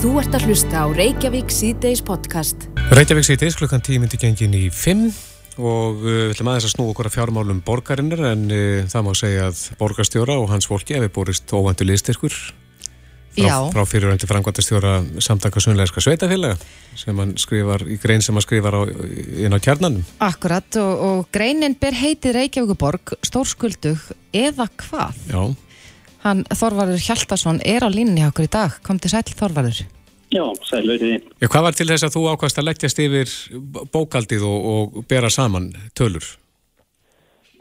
Þú ert að hlusta á Reykjavík C-Days podcast. Reykjavík C-Days klukkan 10 myndi gengin í 5 og uh, við ætlum aðeins að snú okkur að fjármálum borgarinnar en uh, það má segja að borgarstjóra og hans fólki hefur borist óvandu liðstyrkur frá, frá fyriröndi frangvandastjóra samtaka sunnlegarska sveitafélaga sem hann skrifar í grein sem hann skrifar á, inn á kjarnanum. Akkurat og, og greinin ber heitið Reykjavíkuborg stórskuldug eða hvað? Já. Hann Þorvarður Hjaltarsson er á línni okkur í dag. Kom til sæl Þorvarður. Já, sælur því. Já, hvað var til þess að þú ákvæmst að leggjast yfir bókaldið og, og bera saman tölur?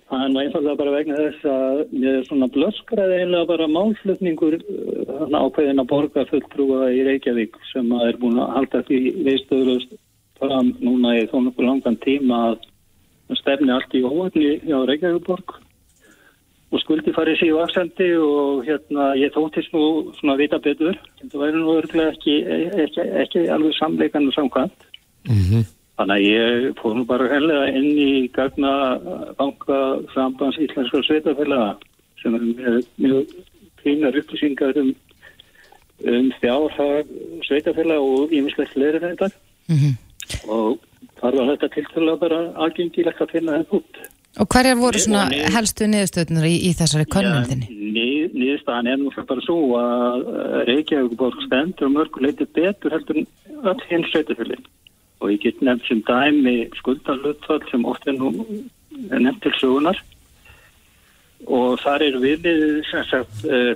Það er náttúrulega bara vegna þess að ég er svona blöskraði einlega bara málflutningur uh, ákveðin að borga fulltrúa í Reykjavík sem að er búin að halda því viðstöðlust fram núna í þó nokkuð langan tíma að stefni allt í óöfni á Reykjavíkborg og skuldi farið síðu afsendi og hérna ég þóttist nú svona vita betur. Það væri nú örglega ekki, ekki, ekki alveg samleikan og samkvæmt. Mhm. Mm Þannig að ég fór nú bara helga inn í gagna banka sambands íslenskar sveitafélaga sem er mjög, mjög fínar upplýsingar um, um fjárhag sveitafélaga og ímislegt fleiri þetta Mm -hmm. og þar var þetta tilfæðilega bara aðgengilegt að finna þetta út. Og hverjar voru svona Nið, helstu niðurstöðnur í, í þessari könnum þinni? Nið, niðurstaðan er nú bara svo að Reykjavík stendur og mörguleiti betur heldur öll hinn sveitafélagin og ég get nefnt sem dæmi skuldarlutfall sem oft er nú nefnt til sögunar og þar er við sem sagt uh,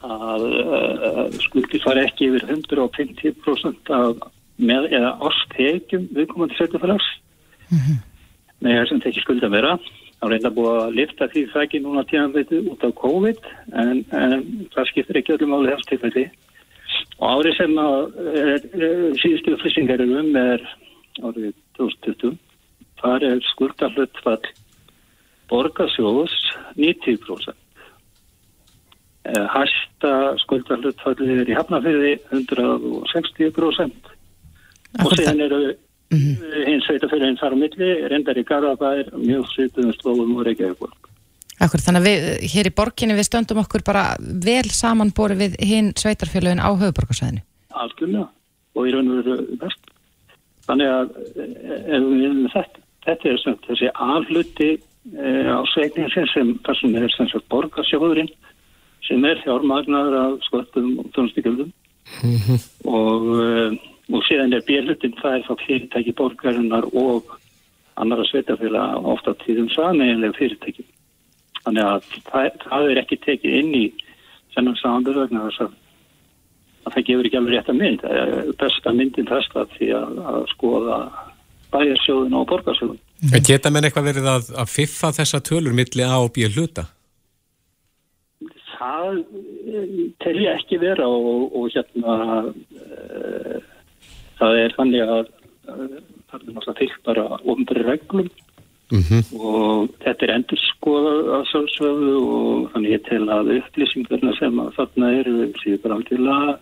að uh, skuldir fara ekki yfir 150% af með eða ástekjum viðkomandi setjafélags mm -hmm. Með þessum tekið skulda vera. Þá reynda búið að lifta því það ekki núna tíðanveitu út af COVID en, en það skiptir ekki öllum álið þess tilfelli. Og árið sem að síðustu upplýsingar eru um er árið 2020 þar er skuldarhlutfall borgarsjóðs 90% hæsta skuldarhlutfallir er í hafnafyrði 160% og síðan eru mm -hmm. hins sveitafyrðin þar á milli reyndar í Garðabær mjög svituðum slóðum og Reykjavík Akkur, þannig að við hér í borginni við stöndum okkur bara vel samanbori við hinn sveitarfélagin á höfuborgarsvæðinu. Algjörlega og í raun og veru best. Þannig að þetta, þetta er sem, þessi afluti e, á sveikningsin sem það sem er sem sagt borgarsjóðurinn sem er fjármagnar af sköttum og tónustíkjöldum mm -hmm. og, e, og síðan er bérlutin það er þá fyrirtæki borgarinnar og annara sveitafélag ofta tíðum sameiglega fyrirtæki. Þannig að það, það er ekki tekið inn í þennan samanbyrð vegna þess að, að það gefur ekki alveg rétt að mynd. Besta myndin þess að því að, að skoða bæjarsjóðun og borgarsjóðun. En geta menn eitthvað verið að, að fiffa þessa tölur milli A og B hluta? Það tel ég ekki vera og, og hérna uh, það er þannig að það er náttúrulega fylgt bara ofnbæri reglum Mm -hmm. og þetta er endur skoðað að sjálfsögðu og þannig ég tel að upplýsingarna sem að þarna eru síður bara algjörlega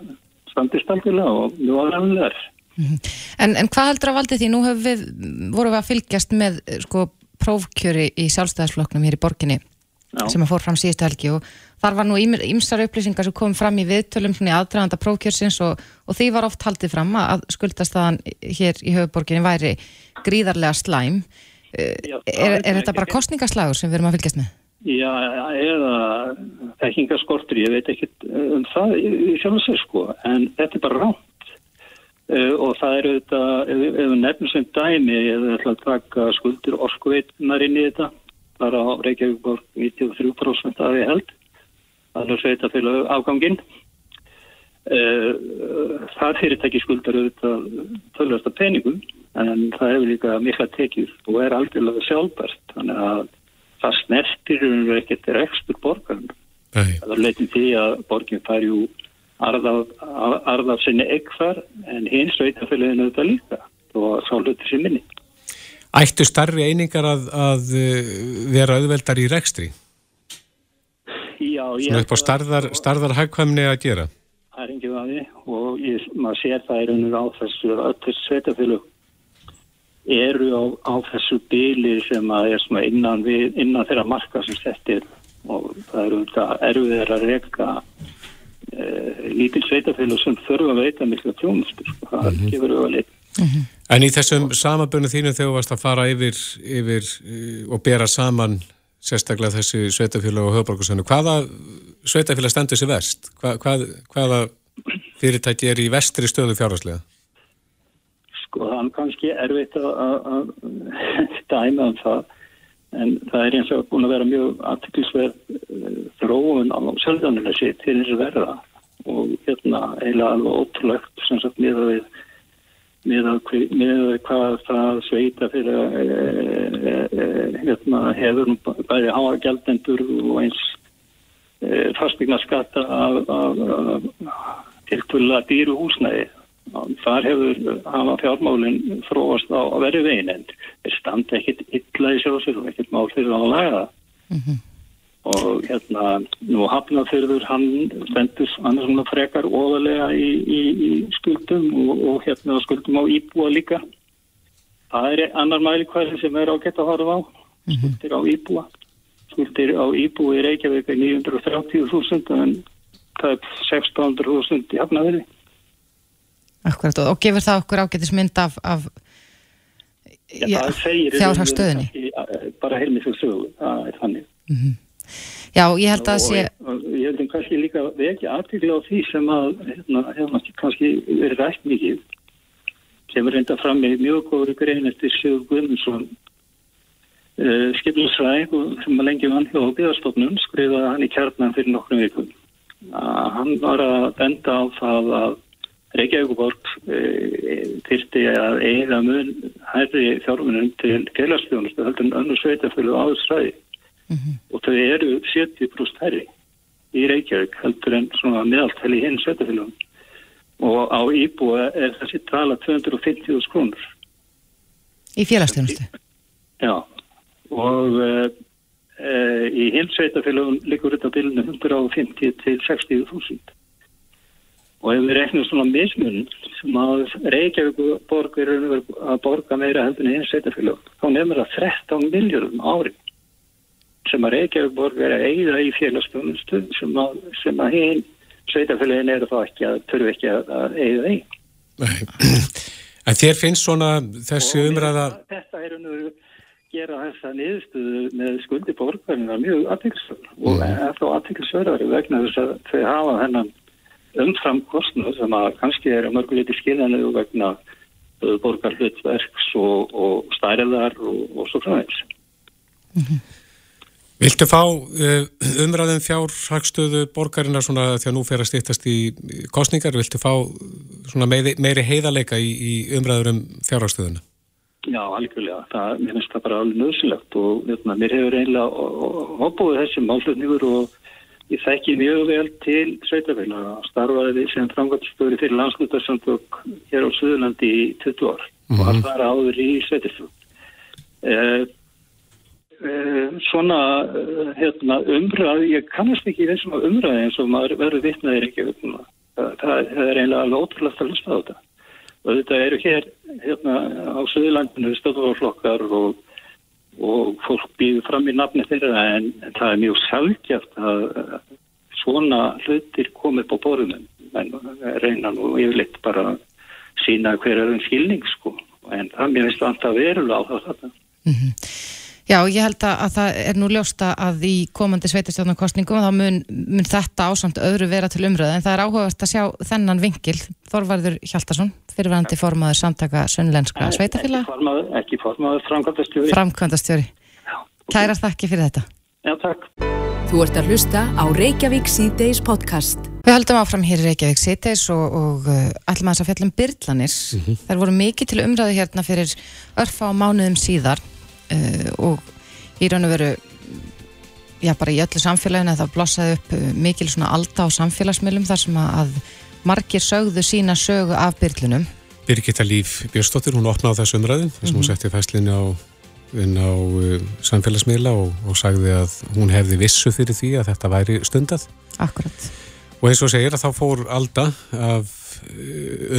standist algjörlega og mjög aðræðanlegar. Mm -hmm. en, en hvað heldur að valdi því? Nú við, vorum við að fylgjast með sko, prófkjöri í sjálfstæðarsflokknum hér í borginni Já. sem að fór fram síðustu helgi og þar var nú ymsar upplýsingar sem kom fram í viðtölum í aðdraganda prófkjörsins og, og því var oft haldið fram að skuldastæðan hér í höfuborginni væri gríðarlega slæm Já, er, er þetta bara kostningaslagur sem við erum að fylgjast með? Já, eða þekkingaskortur, ég veit ekki um það í sjálf og sér sko, en þetta er bara rátt uh, og það eru þetta, ef við nefnum sem dæmi, við ætlum að taka skuldir orkuveitunar inn í þetta, bara á Reykjavík bor 93% af því held, það er sveita fyrir afganginn. Uh, það fyrirtæki skuldar auðvitað tölvasta peningum en það hefur líka mikla tekið og er algjörlega sjálfbært. Þannig að það snertir um ekkert rekstur borgarn það er leitin því að borginn fær jú arðaf sinni ekkfar en hins veitafélaginu þetta líka og þá hlutir sér minni Ættu starri einingar að, að vera auðveldar í rekstri? Já, ég... Svona upp á starðar, starðar hagkvæmni að gera? Það er engið að því og ég, maður sér það er unnur á þessu öll þessu sveitafélag eru á, á þessu bíli sem að er svona innan, við, innan þeirra marka sem settir og það eru þetta erfiðir að reyka e, lítil sveitafélag sem þurfa að veita mikla tjónustu, sko, það mm -hmm. gefur auðvitað. En í þessum samabunum þínu þegar þú varst að fara yfir, yfir uh, og bera saman sérstaklega þessi sveitafélag og höfbrukarsönnu, hvaða sveitafélag stendur sér vest? Hva, hvað, hvaða fyrirtæki er í vestri stöðu fjárháslega? Sko, er kannski erfitt að dæma um það en það er eins og búin að vera mjög aðtiklisverð eh, þróun á sjálfdáninu sitt til þessu verða og hérna eiginlega alveg ótrúlegt sem sagt miða við við hvað það sveita fyrir e, e, hérna hefur bæði háa gældendur og eins e, fastegna skatta af, af, af tilkvöla dýru húsnæði þar hefur hafa fjármálinn fróast á að veri veginn en þeir standa ekkit illa í sjósir og ekkit mál fyrir að laga það mm -hmm. Og hérna nú hafnafyrður hann stendur annars svona frekar óðarlega í, í, í skuldum og, og hérna skuldum á íbúa líka það er annar mælikvæði sem er ágætt að horfa á skuldir á íbúa skuldir á íbúi í Reykjavík er 930.000 en það er 1600.000 í hafnafyrði Akkurat, og gefur það okkur ágætis mynd af, af fjárhagstöðinni? Bara heilmið svo sögu, það er þannig. Mm -hmm. Já, ég held að það sé... Ég held að kannski líka vekja aðtíkla á því sem að hérna, hérna kannski verið rætt mikið sem er reynda fram með mjög góður grein eftir Sigur Guðmundsson uh, skiplusræk sem að lengi vann hjá byggastofnun skrifaði hann í kjarnan fyrir nokkrum vikum. Uh, hann var að benda á það að Reykjavíkuborg e, þyrti að eiga mun hærri fjármunum til félagsfjónustu heldur en önnu sveitafölu áðursræði mm -hmm. og þau eru 70% hærri í Reykjavík heldur en svona meðaltæli hinn sveitafölum og á Íbúa er þessi tala 250.000 krónur. Í félagsfjónustu? Já. Og e, e, í hinn sveitafölum likur þetta bilinu 150 til 60.000 og ef við reknum svona mismun sem að Reykjavík borg er að borga meira heldur en einn setjafélag þá nefnir það 13 miljórum ári sem að Reykjavík borg er að eigða í félagsbjónustu sem að, að hinn setjafélagin er þá ekki að þurfu ekki að, að eigða í En þér finnst svona þessi umræða Þetta er nú gera þessa niðurstuðu með skuldi borgarina mjög aðtilsverð og mm. er þá aðtilsverðari vegna þess að þau hafa hennan umfram kostnur sem að kannski er mörguleiti skiljanlegu vegna uh, borgar hlutverks og, og stæriðar og, og svo frá þess. Viltu fá uh, umræðum fjárhagstöðu borgarina svona því að nú fer að stýttast í kostningar, viltu fá meiri, meiri heiðarleika í, í umræður um fjárhagstöðuna? Já, algjörlega. Það, mér finnst það bara alveg nöðsilegt og veitna, mér hefur einlega hópúið þessum málflutningur og Ég þekki mjög vel til sveitafélaga og starfaði sem framkvæmstöður fyrir landslutarsamtök hér á Suðurlandi í 20 ár mm -hmm. og hann var áður í sveitafélag. Eh, eh, svona eh, hérna, umræð, ég kannast ekki þessum umræði eins og maður verður vittnaðir ekki. Það, það, það er einlega alveg ótrúlega að hlusta á þetta. Og þetta eru hér hérna, á Suðurlandinu stöðvarflokkar og og fólk býður fram í nafni þeirra en það er mjög sjálfgjart að svona hlutir komið på borðunum en reyna nú yfirleitt bara að sína hver er um skilning sko en það mér finnst alltaf verulega á það mm -hmm. Já, ég held að það er nú ljósta að í komandi sveitastjórnarkostningum þá mun, mun þetta ásamt öðru vera til umröðu en það er áhugast að sjá þennan vingil Þorvarður Hjaltarsson, fyrirvæðandi formaður samtaka Sönnlenska sveitafélag Ekki formaður, ekki formaður, framkvæmdastjóri. Framkvæmdastjóri. Kærar þakki fyrir þetta. Já, takk. Þú ert að hlusta á Reykjavík C-Days podcast. Við höldum áfram hér í Reykjavík C-Days og, og uh, að að fjallum byrlanir mm -hmm. Það voru mikið til umræðu hérna fyrir örfa á mánuðum síðar uh, og í raun og veru já bara í öllu samfélaginu það blossaði upp uh, mikil svona alda á samfélagsmiðlum þar sem að margir sögðu sína sögu af byrlunum Birgitta Líf Björnstóttir, hún opnaði þessu umræðin þess að hún mhm. setti fæslinni á, á uh, samfélagsmiðla og, og sagði að hún hefði vissu fyrir því að þetta væri stundað. Akkurat. Og eins og segir að þá fór alda af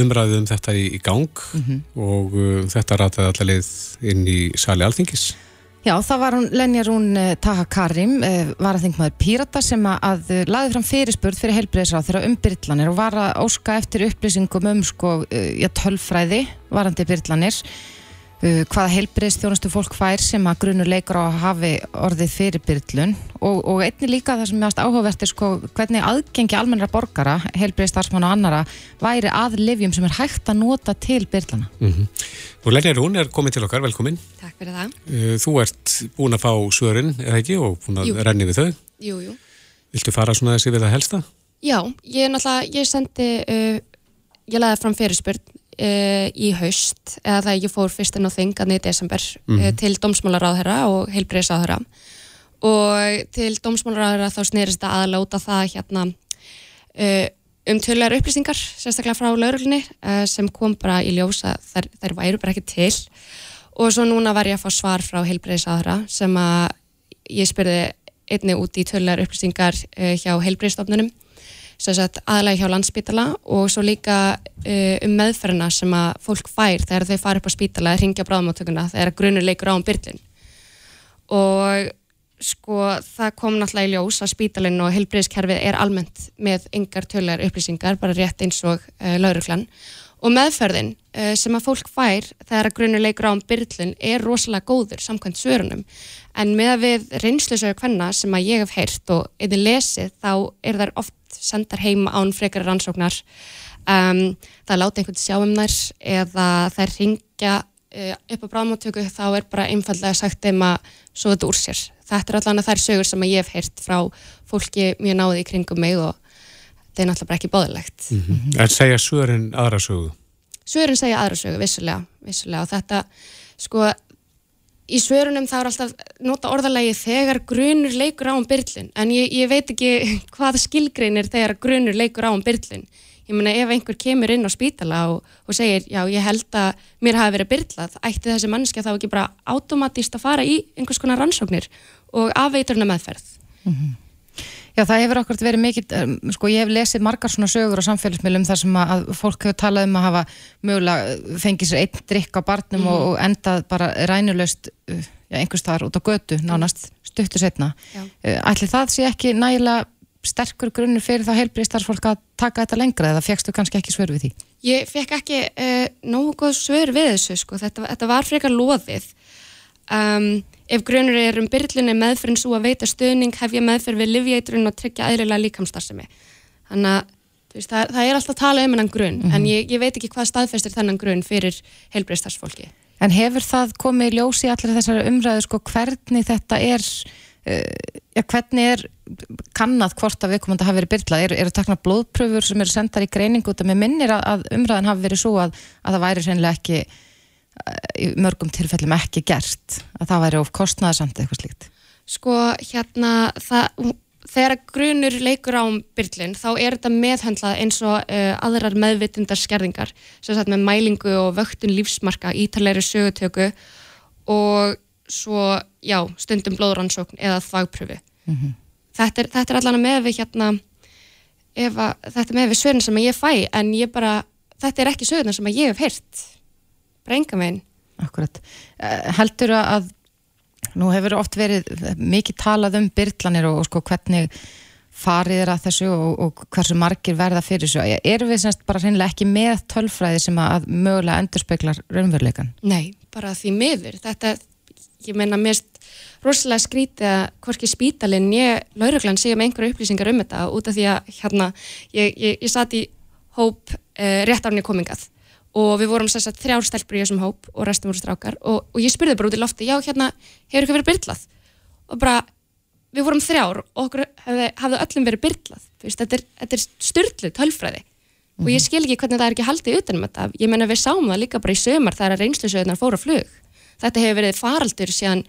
umræðum þetta í, í gang mm -hmm. og uh, þetta rataði allaveg inn í sali alþingis Já, það var hún Lenja Rún uh, Taha Karim, var að þingmaður Pírata sem að, að laði fram fyrirspurð fyrir heilbreyðisráð þeirra um byrlanir og var að óska eftir upplýsingum um sko, já, tölfræði varandi byrlanir uh, hvaða heilbreyðstjónustu fólk fær sem að grunur leikur á að hafi orðið fyrir byrlun og, og einni líka það sem mjögast áhugavert er sko hvernig aðgengi almennra borgara, heilbreyðstarfsmann og annara væri að livjum sem er hægt að nota til byrlana. Mm -hmm. Og Lenja Rún er komin til okkar, velkomin. Takk fyrir það. Uh, þú ert búin að fá svörin, eða ekki, og búin að jú. renni við þau. Jú, jú. Viltu fara svona þessi við það helsta? Já, ég er náttúrulega, ég sendi, uh, ég laði fram fyrirspurn uh, í haust eða það ég fór fyrst inn á þingan í desember mm -hmm. uh, til domsmálaráðherra og heilbreyðsáðherra og til domsmálaráðherra þá snýrist það af það hérna uh, um tölulegar upplýsingar sérstaklega frá lauruglunni sem kom bara í ljósa þær, þær væru bara ekki til. Og svo núna var ég að fá svar frá heilbreyðsáðherra sem að ég spurði einni út í tölulegar upplýsingar hjá heilbreyðstofnunum aðalega hjá landsspítala og svo líka uh, um meðferðina sem að fólk fær þegar þau fara upp á spítala eða ringja bráðmáttökuna þegar grunur leikur á um byrlin. Og sko það kom náttúrulega í ljós að spítalinn og helbriðskerfið er almennt með yngar tölulegar upplýsingar bara rétt eins og uh, lauruglan og meðferðin uh, sem að fólk fær þegar grunur leikur á um byrlin er rosalega góður samkvæmt svörunum. En með að við reynslusögur hvenna sem að ég hef heyrt og eða lesið þá er þær oft sendar heim án frekar rannsóknar um, það láta einhvern sjá um þær eða þær ringja uh, upp á bráðmáttöku þá er bara einfallega sagt þeim að svo þetta úr sér þetta er allavega þær sögur sem ég hef heyrt frá fólki mjög náði í kringum mig og þetta er náttúrulega ekki bóðilegt mm -hmm. En segja sögurinn aðra sögu? Sögurinn segja aðra sögu, vissulega, vissulega og þetta sko í svörunum þá er alltaf nota orðalagi þegar grunur leikur á um byrlun en ég, ég veit ekki hvað skilgreinir þegar grunur leikur á um byrlun ég meina ef einhver kemur inn á spítala og, og segir já ég held að mér hafi verið byrlað, ætti þessi mannskja þá ekki bara automatist að fara í einhvers konar rannsóknir og afveiturna meðferð mm -hmm. Já, það hefur okkur verið mikið, sko ég hef lesið margar svona sögur á samfélagsmiðlum þar sem að fólk hefur talað um að hafa mögulega uh, fengið sér einn drikk á barnum mm. og, endað bara rænulöst uh, einhvers þar út á götu, nánast stuttur setna. Uh, ætli það sé ekki nægilega sterkur grunnur fyrir þá heilbríðstarfsfólk að taka þetta lengra eða fegstu kannski ekki svör við því? Ég fekk ekki uh, nógu góð svör við þessu, sko. þetta, þetta var frekar loðið. Um, Ef grunur er um byrlunni meðferðin svo að veita stöðning hef ég meðferð við livjeitrun og tryggja aðriðlega líkamstarfsemi. Þannig að veist, það, það er alltaf að tala um hennan grun, mm -hmm. en ég, ég veit ekki hvað staðfestir þennan grun fyrir heilbreyðstarfsfólki. En hefur það komið í ljósi allir þessari umræðu, sko, hvernig þetta er, uh, ja, hvernig er kannad hvort að viðkomandi hafi verið byrlað? Eru er takna blóðpröfur sem eru sendar í greiningu út af með minnir að, að umræðan hafi verið svo að, að það væri í mörgum tilfellum ekki gert að það væri of kostnæðasamt eitthvað slíkt? Sko hérna það, þegar grunur leikur á byrlinn þá er þetta meðhandlað eins og uh, aðrar meðvitundar skerðingar sem sagt með mælingu og vöktun lífsmarka ítalegri sögutöku og svo já, stundum blóðrannsókn eða þvagpröfu mm -hmm. þetta, er, þetta er allan með við hérna að, þetta er með við sögurinn sem ég fæ en ég bara, þetta er ekki sögurinn sem ég hef heyrt bara enga meginn. Akkurat. Eh, heldur að, nú hefur oft verið mikið talað um byrlanir og, og sko hvernig farið er að þessu og, og hversu margir verða fyrir þessu. Erum við semst bara reynilega ekki með tölfræði sem að mögulega endurspeglar raunveruleikan? Nei, bara því miður. Þetta, ég meina mest rosalega skrítið að hvorki spítalinn ég, lauruglan, segja með einhverju upplýsingar um þetta út af því að hérna, ég, ég, ég satt í hóp eh, rétt árni komingað og við vorum þess að þrjár stelpur í þessum hóp og restum voru strákar. Og, og ég spurði bara út í lofti, já hérna hefur ykkur verið byrlað? Og bara við vorum þrjár og okkur hafði, hafði öllum verið byrlað, veist, þetta er, er styrlið tölfræði. Mm -hmm. og ég mhm. skil ekki hvernig það er ekki haldið utanum þetta, ég menna við sáum það líka bara í sömar þar að reynslusöðunar fóru að flug, þetta hefur verið faraldur síðan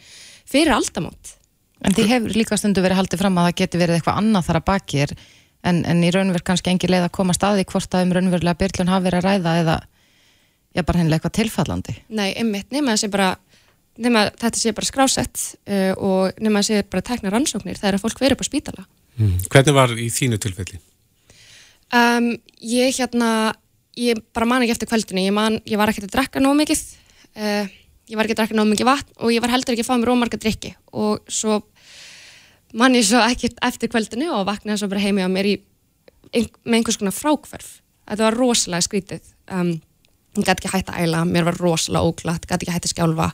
fyrir aldamót. En því hefur líka stundu verið haldið fram að það getur verið eitthvað annað þar að baki er. En, en í raunverð kannski engi leið að koma staði hvort að um raunverulega byrlun hafi verið að ræða eða já, bara hennilega eitthvað tilfallandi. Nei, einmitt, nema þessi bara, nema þetta sé bara skrásett uh, og nema þessi bara tekna rannsóknir, það er að fólk verið upp á spítala. Mm. Hvernig var í þínu tilfelli? Um, ég hérna, ég bara man ekki eftir kvöldinu, ég, man, ég var ekkert að drekka nóg mikið, uh, ég var ekki að drakka náðu mikið vatn og ég var heldur ekki að fá mér ómarga drikki og svo mann ég svo ekki eftir kveldinu og vaknaði svo bara heimi á mér í, með einhvers konar frákverf þetta var rosalega skrítið um, ég gæti ekki hægt að æla, mér var rosalega óglatt gæti ekki hægt að skjálfa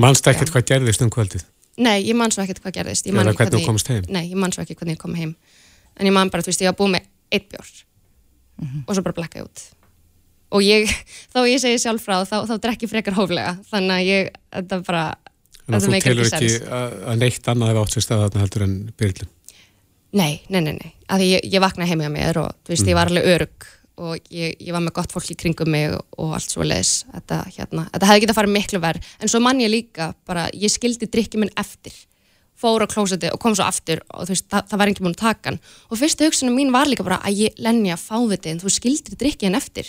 Mannst ekkert hvað gerðist um kvöldið? Nei, ég man svo ekkert hvað gerðist Eða hvernig þú komst heim? Nei, ég man svo ekki hvernig ég kom heim en ég man bara, þú veist, ég var búið með eitt bjórn mm -hmm. og svo bara blekkaði út og ég, þá ég segi sjálf frá þá, þá drekki frekar hóflega þannig að ég, þetta bara Þannig að þú telur ekki að neitt annað hefur átt sér stað þarna heldur en byrjum? Nei, nei, nei, nei, að ég, ég vaknaði heimið á mér og þú veist, mm. ég var alveg örug og ég, ég var með gott fólk í kringum mig og, allt svo leiðis þetta, hérna, þetta hefði getið að fara miklu verð en svo mann ég líka, bara, ég skildi drikkið minn eftir. Fór á klósetti og kom svo aftur og þú veist, það, það var ekki múin að taka hann. Og fyrsta hugsunum mín var líka bara að ég lenni að fá þetta en þú skildir drikkið hann eftir.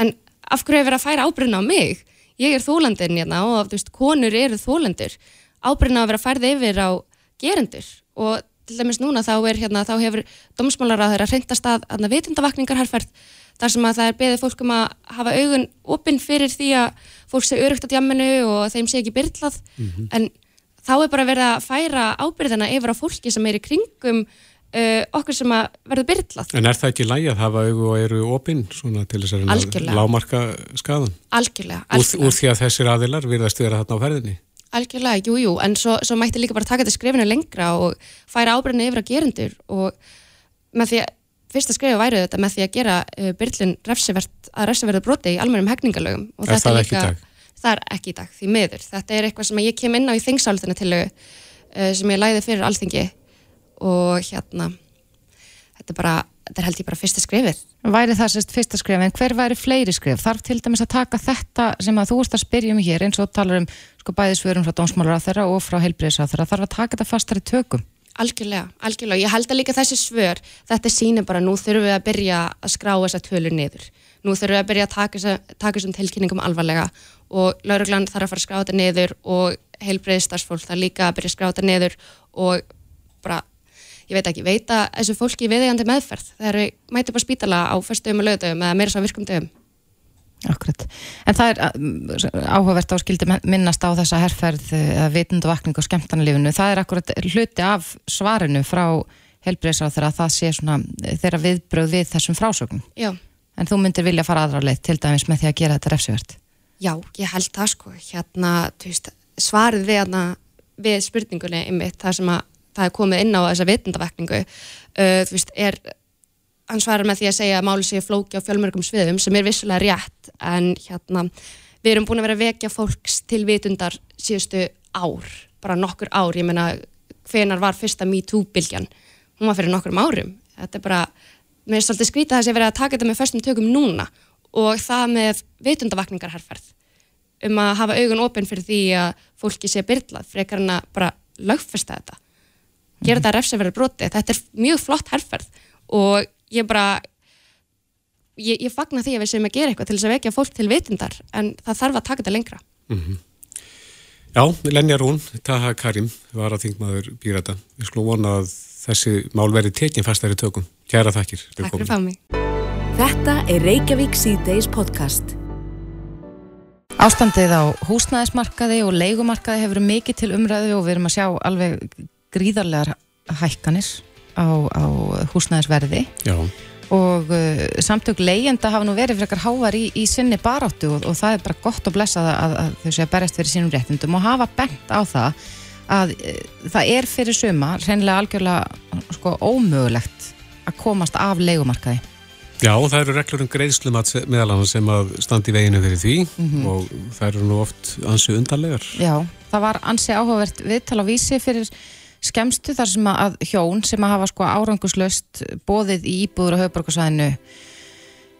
En af hverju hefur verið að færa ábyrðina á mig? Ég er þólandin hérna og þú veist, konur eru þólandur ábyrðina að vera að færða yfir á gerendur. Og til dæmis núna þá er hérna, þá hefur domsmálar að reyndast að, að vitundavakningar herrferð þar sem að það er beðið fólkum að hafa augun opinn fyrir því að fólk sé örugt á djamminu og þeim sé ekki byrlað mm -hmm. en þá er bara verið að færa ábyrðina yfir á fólki sem er í kringum uh, okkur sem að verður byrlað. En er það ekki lægi að hafa augu og eru opinn til þess að lámarka skadan? Algjörlega. úr því að þessir aðilar virðast vera þarna á ferðinni? Algjörlega, jújú, jú, en svo, svo mætti líka bara taka þetta skrifinu lengra og færa ábyrðina yfir á gerendur og með því að fyrsta skrifu væri þetta með því að gera uh, byrlun að refsiverða broti í almennum hegningalögum. Er það ekki dag? það er ekki í dag, því miður. Þetta er eitthvað sem ég kem inn á í þingsálutina til uh, sem ég læði fyrir alþingi og hérna þetta er bara, þetta er held ég bara fyrsta skrifið. Væri það sérst fyrsta skrif, en hver væri fleiri skrif? Þarf til dæmis að taka þetta sem að þú ert að spyrja um hér eins og talar um sko bæðisvörum frá dónsmálur á þeirra og frá heilbriðis á þeirra, þarf að taka þetta fastar í tökum? Algjörlega, algjörlega. Ég held að líka þessi svör, þetta sýnir bara nú þurfum við að byrja að skrá þessa tölur niður. Nú þurfum við að byrja að taka þessum tilkynningum alvarlega og lauruglan þarf að fara að skráta niður og heilbreyðstarfsfólk þarf líka að byrja að skráta niður og bara, ég veit ekki, veita þessu fólki viðegandi meðferð þegar við mætum bara spítala á fyrstum og lögdögum eða meira svo virkum dögum. Akkurat, en það er uh, áhugavert áskildi minnast á þessa herrferð uh, eða vitundavakning og skemmtarnalífunu, það er akkurat hluti af svarinu frá heilbreyðsar þegar það sé svona þeirra viðbröð við þessum frásögnum. Já. En þú myndir vilja fara aðra leið til dæmis með því að gera þetta refsivert? Já, ég held það sko, hérna, veist, svarið við, hérna, við spurningunni einmitt, það sem að það er komið inn á þessa vitundavekningu, uh, þú veist, er, hann svarar með því að segja að máli sé flóki á fjölmörgum sviðum sem er vissulega rétt, en hérna, við erum búin að vera að vekja fólks til vitundar síðustu ár, bara nokkur ár, ég menna, hvenar var fyrsta MeToo-bylgjan, hún var fyrir nokkur árum, þetta er bara, mér er svolítið skrítið að það sé verið að taka þetta með fyrstum tökum núna, og það með veitundavakningarherferð um að hafa augun ofinn fyrir því að fólki sé byrlað frekar en að bara lögfesta þetta gera þetta refsefverður broti þetta er mjög flott herferð og ég bara ég, ég fagna því að við séum að gera eitthvað til þess að vekja fólk til veitundar en það þarf að taka þetta lengra mm -hmm. Já, Lenja Rún Taha Karim var að þingmaður býra þetta við skulum vona að þessi mál verið tekinn fastæri tökum. Kæra þakkir Takk fyrir fá mig Þetta er Reykjavík C-Days podcast. Ástandið á húsnæðismarkaði og leikumarkaði hefur mikið til umræðu og við erum að sjá alveg gríðarlegar hækkanir á, á húsnæðisverði Já. og uh, samtök leyenda hafa nú verið frekar hávar í, í sinni baráttu og, og það er bara gott að blessa það að, að þau sé að berjast fyrir sínum réttundum og hafa bent á það að uh, það er fyrir suma reynilega algjörlega sko, ómögulegt að komast af leikumarkaði Já, það eru reglur um greiðslumat meðal annars sem að standi í veginu fyrir því mm -hmm. og það eru nú oft ansi undarlegar. Já, það var ansi áhugavert viðtal á vísi fyrir skemstu þar sem að hjón sem að hafa sko áranguslaust bóðið í íbúður á höfbrukarsvæðinu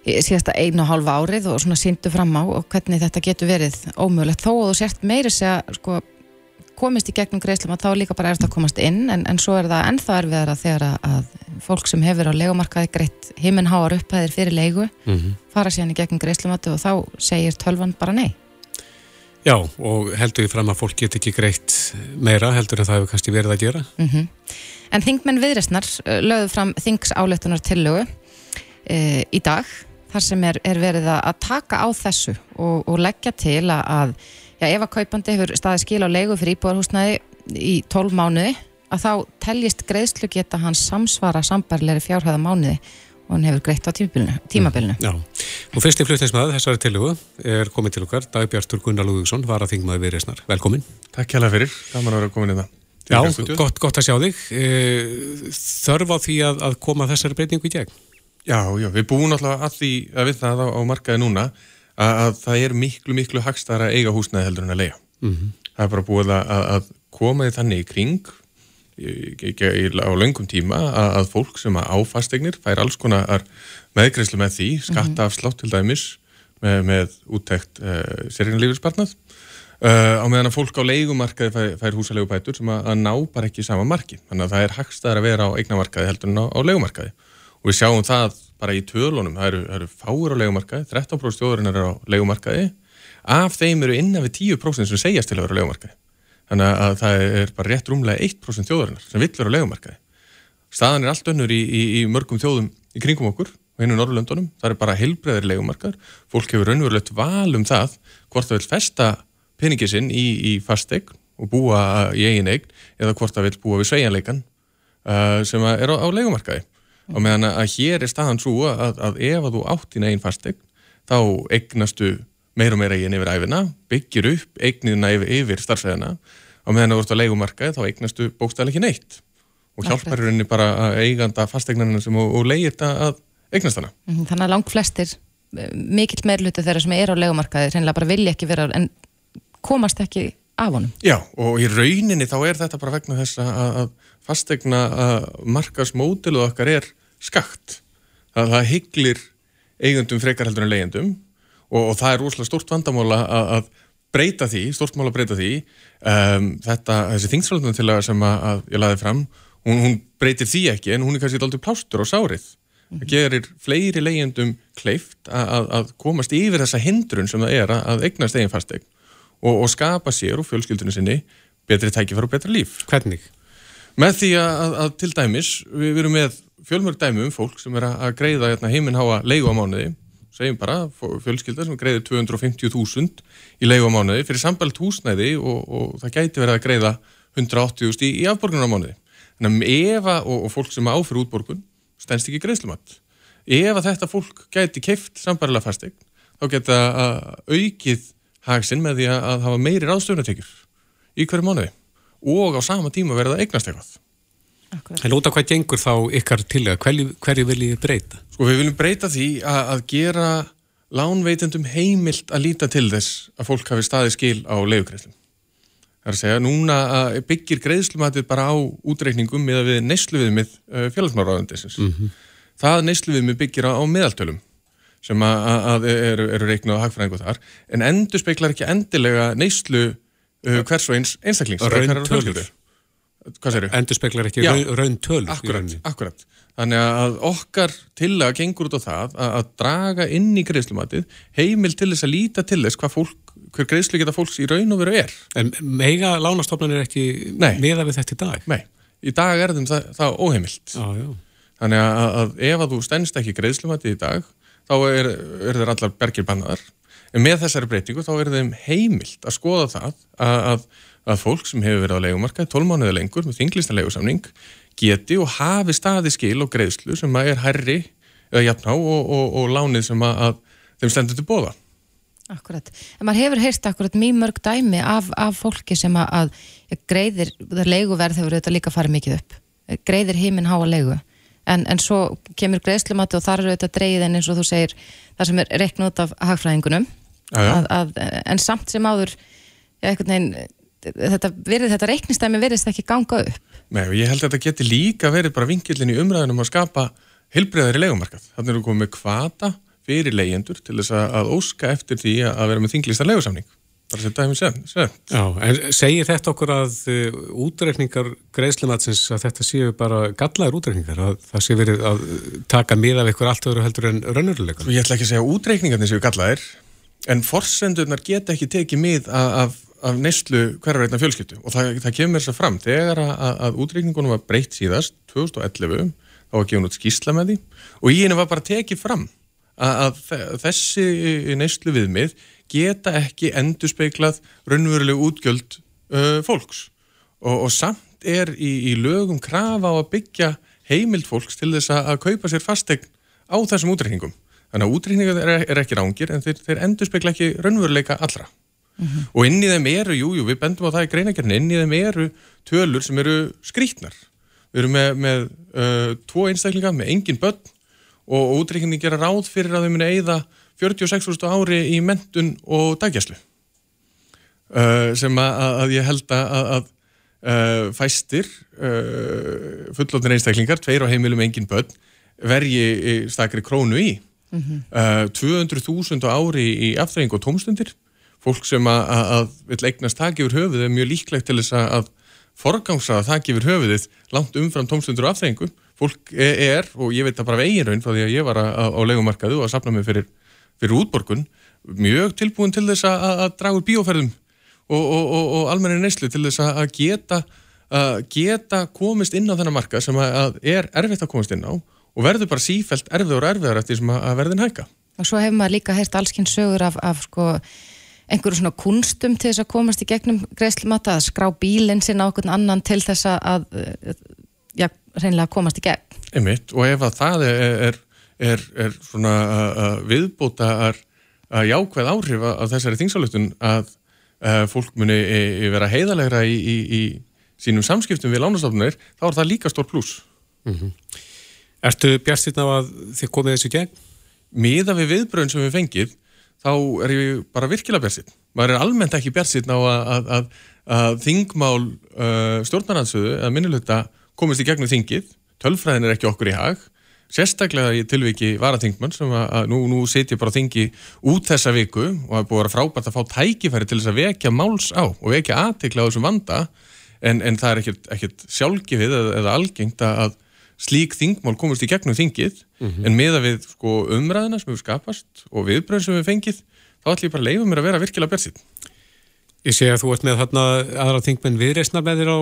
síðasta einu og hálfa árið og svona síndu fram á og hvernig þetta getur verið ómögulegt þó að þú sért meiri segja sko komist í gegnum greiðslum að þá líka bara er þetta að komast inn en, en svo er það ennþá erfiðara þegar að fólk sem hefur á legumarkaði greitt himinháar upphæðir fyrir legu mm -hmm. fara síðan í gegnum greiðslumatu og þá segir tölvan bara nei. Já og heldur við fram að fólk get ekki greitt meira heldur en það hefur kannski verið að gera. Mm -hmm. En þingmenn viðrestnar uh, lögðu fram þingsáleitunar tillögu e, í dag þar sem er, er verið að taka á þessu og, og leggja til að já, ef að kaupandi hefur staðið skil á leigu fyrir íbúðarhúsnæði í 12 mánuði að þá teljist greiðslu geta hans samsvara sambærleiri fjárhæða mánuði og hann hefur greitt á tímabilinu. Já, og fyrsti fluttinsmaður þessari tilugu er komið til okkar, Dagbjartur Gunnar Lúðvíksson, var að þingmaði við reysnar. Velkomin. Takk hjá það fyrir, gaman að vera komin í það. Já, gott, gott að sjá þig. E, þörf á því að, að koma þessari breytingu í gegn? Já, já, við búum alltaf því að við það á, á markaði núna að, að það er miklu, miklu hagstara eiga húsnæði heldur en að leia. Mm -hmm. Það er bara búið að, að koma því þannig í kring á löngum tíma að fólk sem að áfastegnir fær alls konar meðgreyslu með því, skatta af slátt til dæmis með, með úttækt uh, eh, sérriðanlífisbarnað uh, eh, á meðan að fólk á leikumarkaði fær, fær húsalegu bætur sem að, að ná bara ekki sama marki, þannig að það er hagstaðar að vera á eignamarkaði heldur en á, á leikumarkaði og við sjáum það bara í tölunum. Það eru, eru fáur á leikumarkaði, 13% stjóðurinnar er á leikumarkaði af þeim eru innan við 10% sem segjast til að vera á leikumarkaði þannig að það er bara rétt rúmlega 1% þjóðarinnar sem vill vera á legumarkaði. Staðan er allt önnur í, í, í mörgum þjóðum í kringum okkur og hennu Norrlöndunum, það er bara heilbreðir legumarkaðar, fólk hefur raunverulegt val um það hvort það vil festa peningið sinn í, í fastegn og búa í eigin eign eða hvort það vil búa við sveianleikan uh, sem er á, á legumarkaði. Og meðan að hér er staðan svo að, að ef að þú átt í negin fastegn þá eignastu meir og meira eigin yfir æfina, byggir upp eignina yfir, yfir starfsæðina og meðan þú ert á leikumarkaði þá eignastu bókstæðileg ekki neitt og hjálpar rauninni bara að eiganda fastegnarinn sem og, og leigir þetta að eignast hana. Mhm, þannig að langt flestir mikill meirluti þeirra sem er á leikumarkaði reynilega bara vilja ekki vera en komast ekki af honum. Já og í rauninni þá er þetta bara vegna þess að fastegna markasmótiluð okkar er skakt. Það, það hygglir eigundum frekar heldur en leigendum og, og það er úrslega stort vandamála að, að breyta því, stort mál að breyta því um, þetta, þessi þingsfjöldunum til að sem að, að ég laði fram hún, hún breytir því ekki en hún er kannski alltaf plástur á sárið það mhm. gerir fleiri leyendum kleift að, að komast yfir þessa hindrun sem það er að eignast eigin fastegn og, og skapa sér og fjölskyldunum sinni betri tækifar og betra líf. Hvernig? Með því að til dæmis við, við erum með fjölmörg dæmi um fólk sem er að greiða hérna, heiminháa leigu á mánuði segjum bara fjölskylda sem greiðir 250.000 í leiðu á mánuði fyrir sambalt húsnæði og, og það gæti verið að greiða 180.000 í, í afborgunar á mánuði. Þannig að ef að, og, og fólk sem áfyrir útborgun stennst ekki greiðslumatt. Ef að þetta fólk gæti keift sambarilega fastegn, þá geta aukið hagsinn með því að hafa meiri ráðstöfnatekjur í hverju mánuði og á sama tíma verða eignast eitthvað. En út af hvað gengur þá ykkar til að hverju, hverju viljið breyta? Sko við viljum breyta því að, að gera lánveitendum heimilt að líta til þess að fólk hafi staði skil á leiðugreiflum. Það er að segja, núna byggir greiðslumatið bara á útreikningum með að við neysluviðmið félagsmáraðandisins. Mm -hmm. Það neysluviðmið byggir á, á meðaltölum sem að, að eru, eru reiknað á hagfræðingu þar, en endur speiklar ekki endilega neyslu uh, hvers og eins einstaklings. Séru? Endur speklar ekki raun töl akkurat, akkurat, þannig að okkar til að gengur út á það að, að draga inn í greiðslumatið heimil til þess að líta til þess hvað fólk hver greiðslu geta fólks í raun og veru er. En mega lánastofnun er ekki meða við þetta í dag? Nei, í dag er þeim það, það óheimilt. Ah, þannig að, að ef að þú stennst ekki greiðslumatið í dag þá er, er þeir allar bergir bannaðar en með þessari breytingu þá er þeim heimilt að skoða það að, að að fólk sem hefur verið á leikumarkaði 12 mánuði lengur með þinglistan leikusamning geti og hafi staði skil og greiðslu sem að er herri eða jafná og, og, og lánið sem að, að þeim stendur til bóða. Akkurat. En maður hefur heyrst akkurat mjög mörg dæmi af, af fólki sem að, greiðir, það leiguverð hefur þetta líka farið mikið upp. Greiðir heiminn háa leigu. En, en svo kemur greiðslumati og þar eru dreigð en eins og þú segir það sem er reikn út af hagfræðingunum. Að, að, en samt sem áður veginn, þetta, verið, þetta reiknistæmi verðist ekki ganga upp. Nei, ég held að þetta geti líka verið bara vingilin í umræðinum að skapa helbriðar í legumarkað. Þannig er við komið með kvata fyrir leyendur til þess að óska eftir því að vera með þinglista legusamning. Bara með sem. Já, en segir þetta okkur að uh, útreikningar greiðslimatsins að þetta séu bara gallaður útreikningar, að það sé verið að taka mið af ykkur allt öðru heldur en raunveruleika? Ég ætla ekki að segja að útreikningarnir séu gallaðir, en forsendurnar geta ekki tekið mið af af neyslu hverjar einna fjölskyttu og það, það kemur þess að fram þegar að, að, útreikningunum var breytt síðast 2011, þá var gefun út skísla með því. Og í henni var bara tekið fram að, að þessi neyslu viðmið geta ekki endur speiklað raunveruleg útgjöld uh, fólks. Og, og samt er í, í lögum krafa á að byggja heimild fólks til þess að, að kaupa sér fastegn á þessum útreikningum. Þannig að útreikningar er, er ekki rángir en þeir, þeir endur spekla ekki raunveruleika allra. Mm -hmm. Og inn í þeim eru, jújú, jú, við bendum á það í greinakerni, inn í þeim eru tölur sem eru skrítnar. Við erum með, með uh, tvo einstaklinga, með engin börn og, og útreikning gera ráð fyrir að þau muni eigða 46.000 ári í mentun og dagjæslu. Uh, sem að, að ég held að, að uh, fæstir uh, fullofnir einstaklingar, tveir á heimilum engin börn, vergi stakri krónu í. Mm -hmm. 200.000 ári í afþreying og tómstundir. Fólk sem að, vil eignast takk yfir höfuð er mjög líklegt til þess að forgangsa að takk yfir höfuðið langt umfram tómstundur og afþreyingu. Fólk er, og ég veit það bara af eigin raun frá því að ég var á, legumarkaðu og að sapna mig fyrir, fyrir útborgun, mjög tilbúin til þess að draga úr bíóferðum og, og, og, og almenni neyslu til þess að geta, að geta komist inn á þennan marka sem að er erfitt að komast inn á og verður bara sífælt erfiður og erfiður eftir sem að verðin hækka. Og svo hefur maður líka heist allskinn sögur af, af sko, einhverju svona kunstum til þess að komast í gegnum greiðslumata, að skrá bílinn sinna á okkur annan til þess að já, reynilega komast í gegn. Einmitt, og ef að það er, er, er, er svona viðbúta að jákvæð áhrif að þessari þingsalutun að uh, fólk muni e, e, vera heiðalegra í, í, í sínum samskiptum við lánastofnunir, þá er það líka stór pluss. Mm -hmm. Ertu á að þið komið þessu gegn? Míða við viðbröðin sem við fengið, þá er ég bara virkilega bjart maður er almennt ekki bjart á að, að, að, að þingmál uh, stjórnarnansöðu eða minnulöta komist í gegnum þingið, tölfræðin er ekki okkur í hag sérstaklega í tilviki varaþingmann sem að, nú, nú setjum bara þingi út þessa viku og er búið að frábært að fá tækifæri til þess að vekja máls á og vekja aðtikla á þessum vanda en, en það er ekkert sjálfgefið eða, eða algengt að slík þingmál komist í gegnum þingið mm -hmm. en meða við sko, umræðina sem við skapast og viðbröð sem við fengið þá ætlum ég bara að leiða mér að vera virkilega björnsinn. Ég sé að þú ert með þarna aðra þingmenn viðreysna með þér á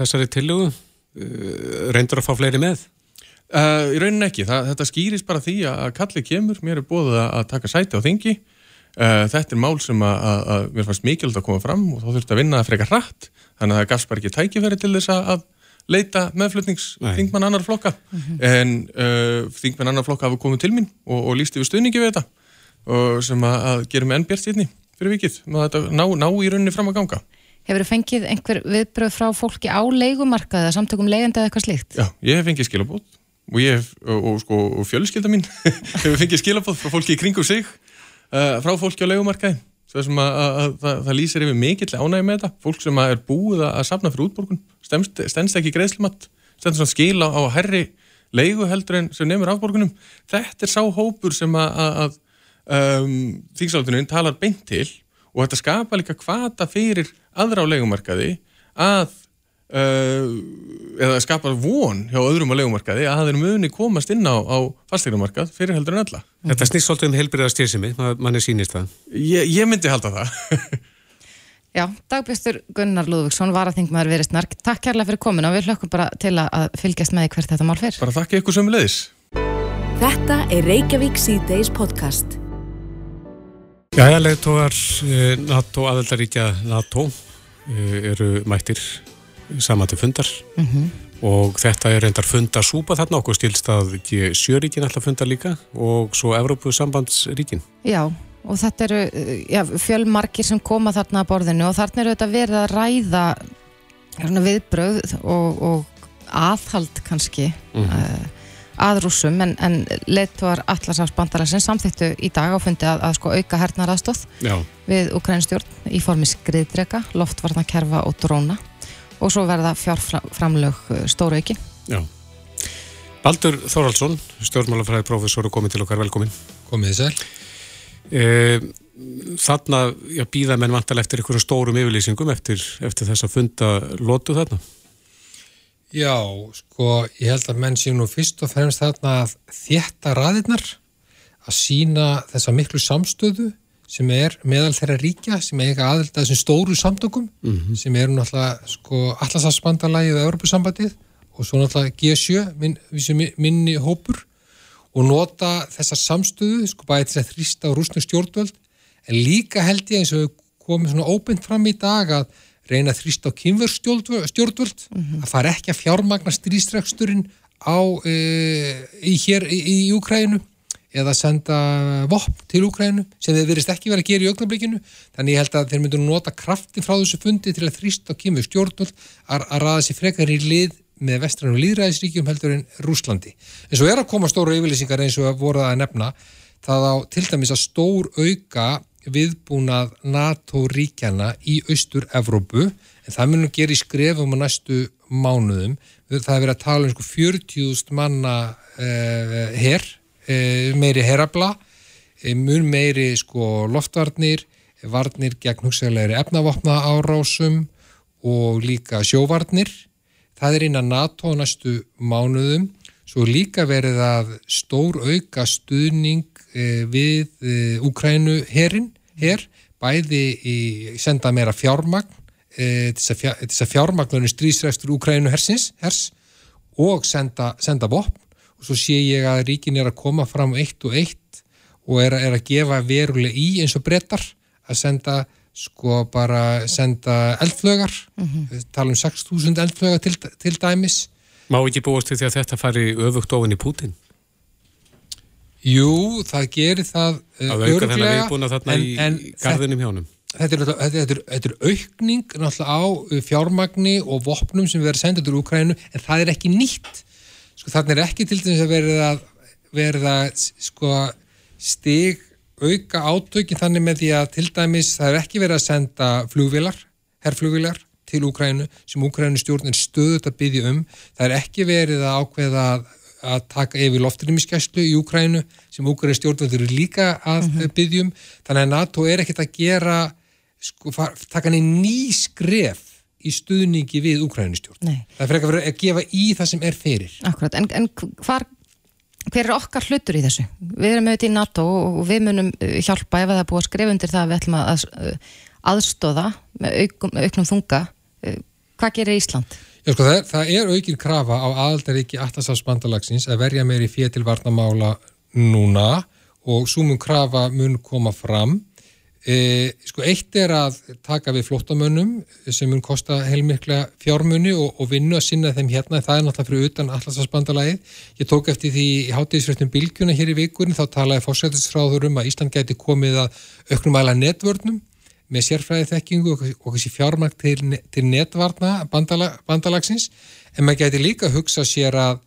þessari tillögu reyndur að fá fleiri með? Uh, í rauninni ekki, það, þetta skýris bara því að kallið kemur, mér er bóðið að taka sæti á þingi, uh, þetta er mál sem að, að, að mér fannst mikilvægt að koma fram og þá þurfti að vinna það frekar hratt þannig að bara ekki tækifæri til þess að leita meðflutnings þingmann annar flokka mm -hmm. en uh, þingmann annar flokka hafa komið til mín og, og lísti við stuðningi við þetta og sem að, að gerum enn bjart sérni fyrir vikið, ná, ná í rauninni fram að ganga Hefur þið fengið einhver viðbröð frá fólki á leikumarkaði, samtökum leiðandi eða eitthvað slíkt? Já, ég hef fengið skilabót og ég hef, og, og, sko, og fjölskylda mín hefur fengið skilabóð frá fólki í kringum sig uh, frá fólki á sem að, að, að það, það lýsir yfir mikill ánægi með þetta, fólk sem er búið að safna fyrir útborgun, stendst, ekki greiðslumatt, stendst svona skila á herri leigu heldur en sem nefnur afborgunum, þetta er sá hópur sem að um, þýksáldunum talar beint til og þetta skapa líka hvata fyrir aðra á legumarkaði að eða skapar von hjá öðrum á legumarkaði að þeir muni komast inn á, á fastegnumarkað fyrir heldur en alla Þetta snýst svolítið um heilbriðastýrsimi mann er sínist það. Ég, ég myndi halda það. Já, dagbjörnstur Gunnar Lúðvíksson var að þingum að vera snark Takk kærlega fyrir komin og við hlökkum bara til að fylgjast með hvert þetta mál fyrr Bara þakka ykkur sem leðis Þetta er Reykjavík C-Days podcast. Jæja, leðtóðar eh, NATO aðeldaríkja NATO eh, eru mættir saman til fundar mm -hmm. og þetta er reyndar fundarsúpa þarna okkur stilst að sjöríkin alltaf fundar líka og svo Evrópusambandsríkin Já og þetta eru já, fjölmarkir sem koma þarna að borðinu og þarna eru þetta verið að ræða viðbröð og, og aðhald kannski mm -hmm. uh, að rúsum en, en leittuar allarsafsbandararsin samþýttu í dag á fundi að, að sko auka hernar aðstóð við Ukrænstjórn í formi skriðdrega, loftvarnakerfa og dróna og svo verða fjárframlög uh, stóru ekki. Já. Baldur Þorvaldsson, stjórnmálafræði profesor og komið til okkar, velkomin. Komið þið sér. E, þarna býða menn vantal eftir einhverjum stórum yfirlýsingum eftir, eftir þess að funda lotu þarna? Já, sko, ég held að menn sé nú fyrst og fremst þarna að þétta raðirnar, að sína þessa miklu samstöðu sem er meðal þeirra ríkja sem eiga aðelda þessum stóru samtökum mm -hmm. sem eru náttúrulega sko allarsafsbandalægið og Europasambandið og svo náttúrulega G7 minn, minni hópur og nota þessa samstöðu sko bæði til að þrýsta á rúsnu stjórnvöld en líka held ég eins og komið svona óbynd fram í dag að reyna að þrýsta á kynverstjórnvöld mm -hmm. að fara ekki að fjármagna strístræksturinn á e, í hér í, í Úkrænu eða senda vopn til Úkrænu sem þeir verist ekki verið að gera í ögnablikinu þannig ég held að þeir myndu nota kraftin frá þessu fundi til að þrýsta á kynverstjórnvöld að, að raða sér frekar í lið með vestrannu líðræðisríkjum heldur en Rúslandi. En svo er að koma stóru yfirlýsingar eins og voru það að nefna það á til dæmis að stór auka viðbúnað NATO-ríkjana í Austur-Evrópu en það munum gera í skrefum á næstu mánuðum. Það er verið að tala um sko 40.000 manna eh, herr, meiri herrabla, eh, mun meiri sko loftvarnir, varnir gegn hugsaðlegri efnavopna árásum og líka sjóvarnir. Það er innan NATO næstu mánuðum. Svo líka verið að stór auka stuðning e, við Úkrænu herin, her, bæði í senda meira fjármagn þess að fjármagnunni strísrækstur Úkrænu hersins hers, og senda, senda vopn og svo sé ég að ríkin er að koma fram eitt og eitt og er, er að gefa veruleg í eins og brettar að senda sko bara senda eldflögar, mm -hmm. tala um 6.000 eldflögar til, til dæmis. Má ekki búast því að þetta fari öfugt ofin í Putin? Jú, það gerir það uh, öruglega. En, en garðinum hjánum. Þetta er, þetta, er, þetta er aukning náttúrulega á uh, fjármagni og vopnum sem verður sendað úr Ukrænu en það er ekki nýtt. Sko þannig er ekki til dæmis að verða, verða sko, stig auka átökin þannig með því að til dæmis það er ekki verið að senda flugvilar, herrflugvilar til Úkrænu sem Úkrænu stjórnir stöðut að byggja um. Það er ekki verið að ákveða að taka yfir loftrýmiskæslu í Úkrænu sem Úkrænu eru líka að -hmm. byggja um. Þannig að NATO er ekkert að gera, sko, taka henni ný skref í stuðningi við Úkrænu stjórn. Nei. Það er að vera að gefa í það sem er fyrir. Akkurat, en, en hvar hver er okkar hlutur í þessu? Við erum auðvitað í NATO og við munum uh, hjálpa ef það er búið að skrifa undir það að við ætlum að uh, aðstóða með auknum, auknum þunga. Uh, hvað gerir Ísland? Já, sko, það, er, það er aukinn krafa á aðaldaríki Allasafsbandalagsins að verja meiri fér til varnamála núna og svo mun krafa mun koma fram E, sko eitt er að taka við flottamönnum sem mun kosta heilmikla fjármunni og, og vinnu að sinna þeim hérna, það er náttúrulega fyrir utan allarsvarsbandalagið. Ég tók eftir því í hátíðisrættum Bilgjuna hér í vikurinn, þá talaði fórsættisfráður um að Ísland gæti komið að auknum aðla netvörnum með sérfræði þekkingu og, þessi fjármakt til, til netvarna bandala, bandalagsins, en maður gæti líka hugsa sér að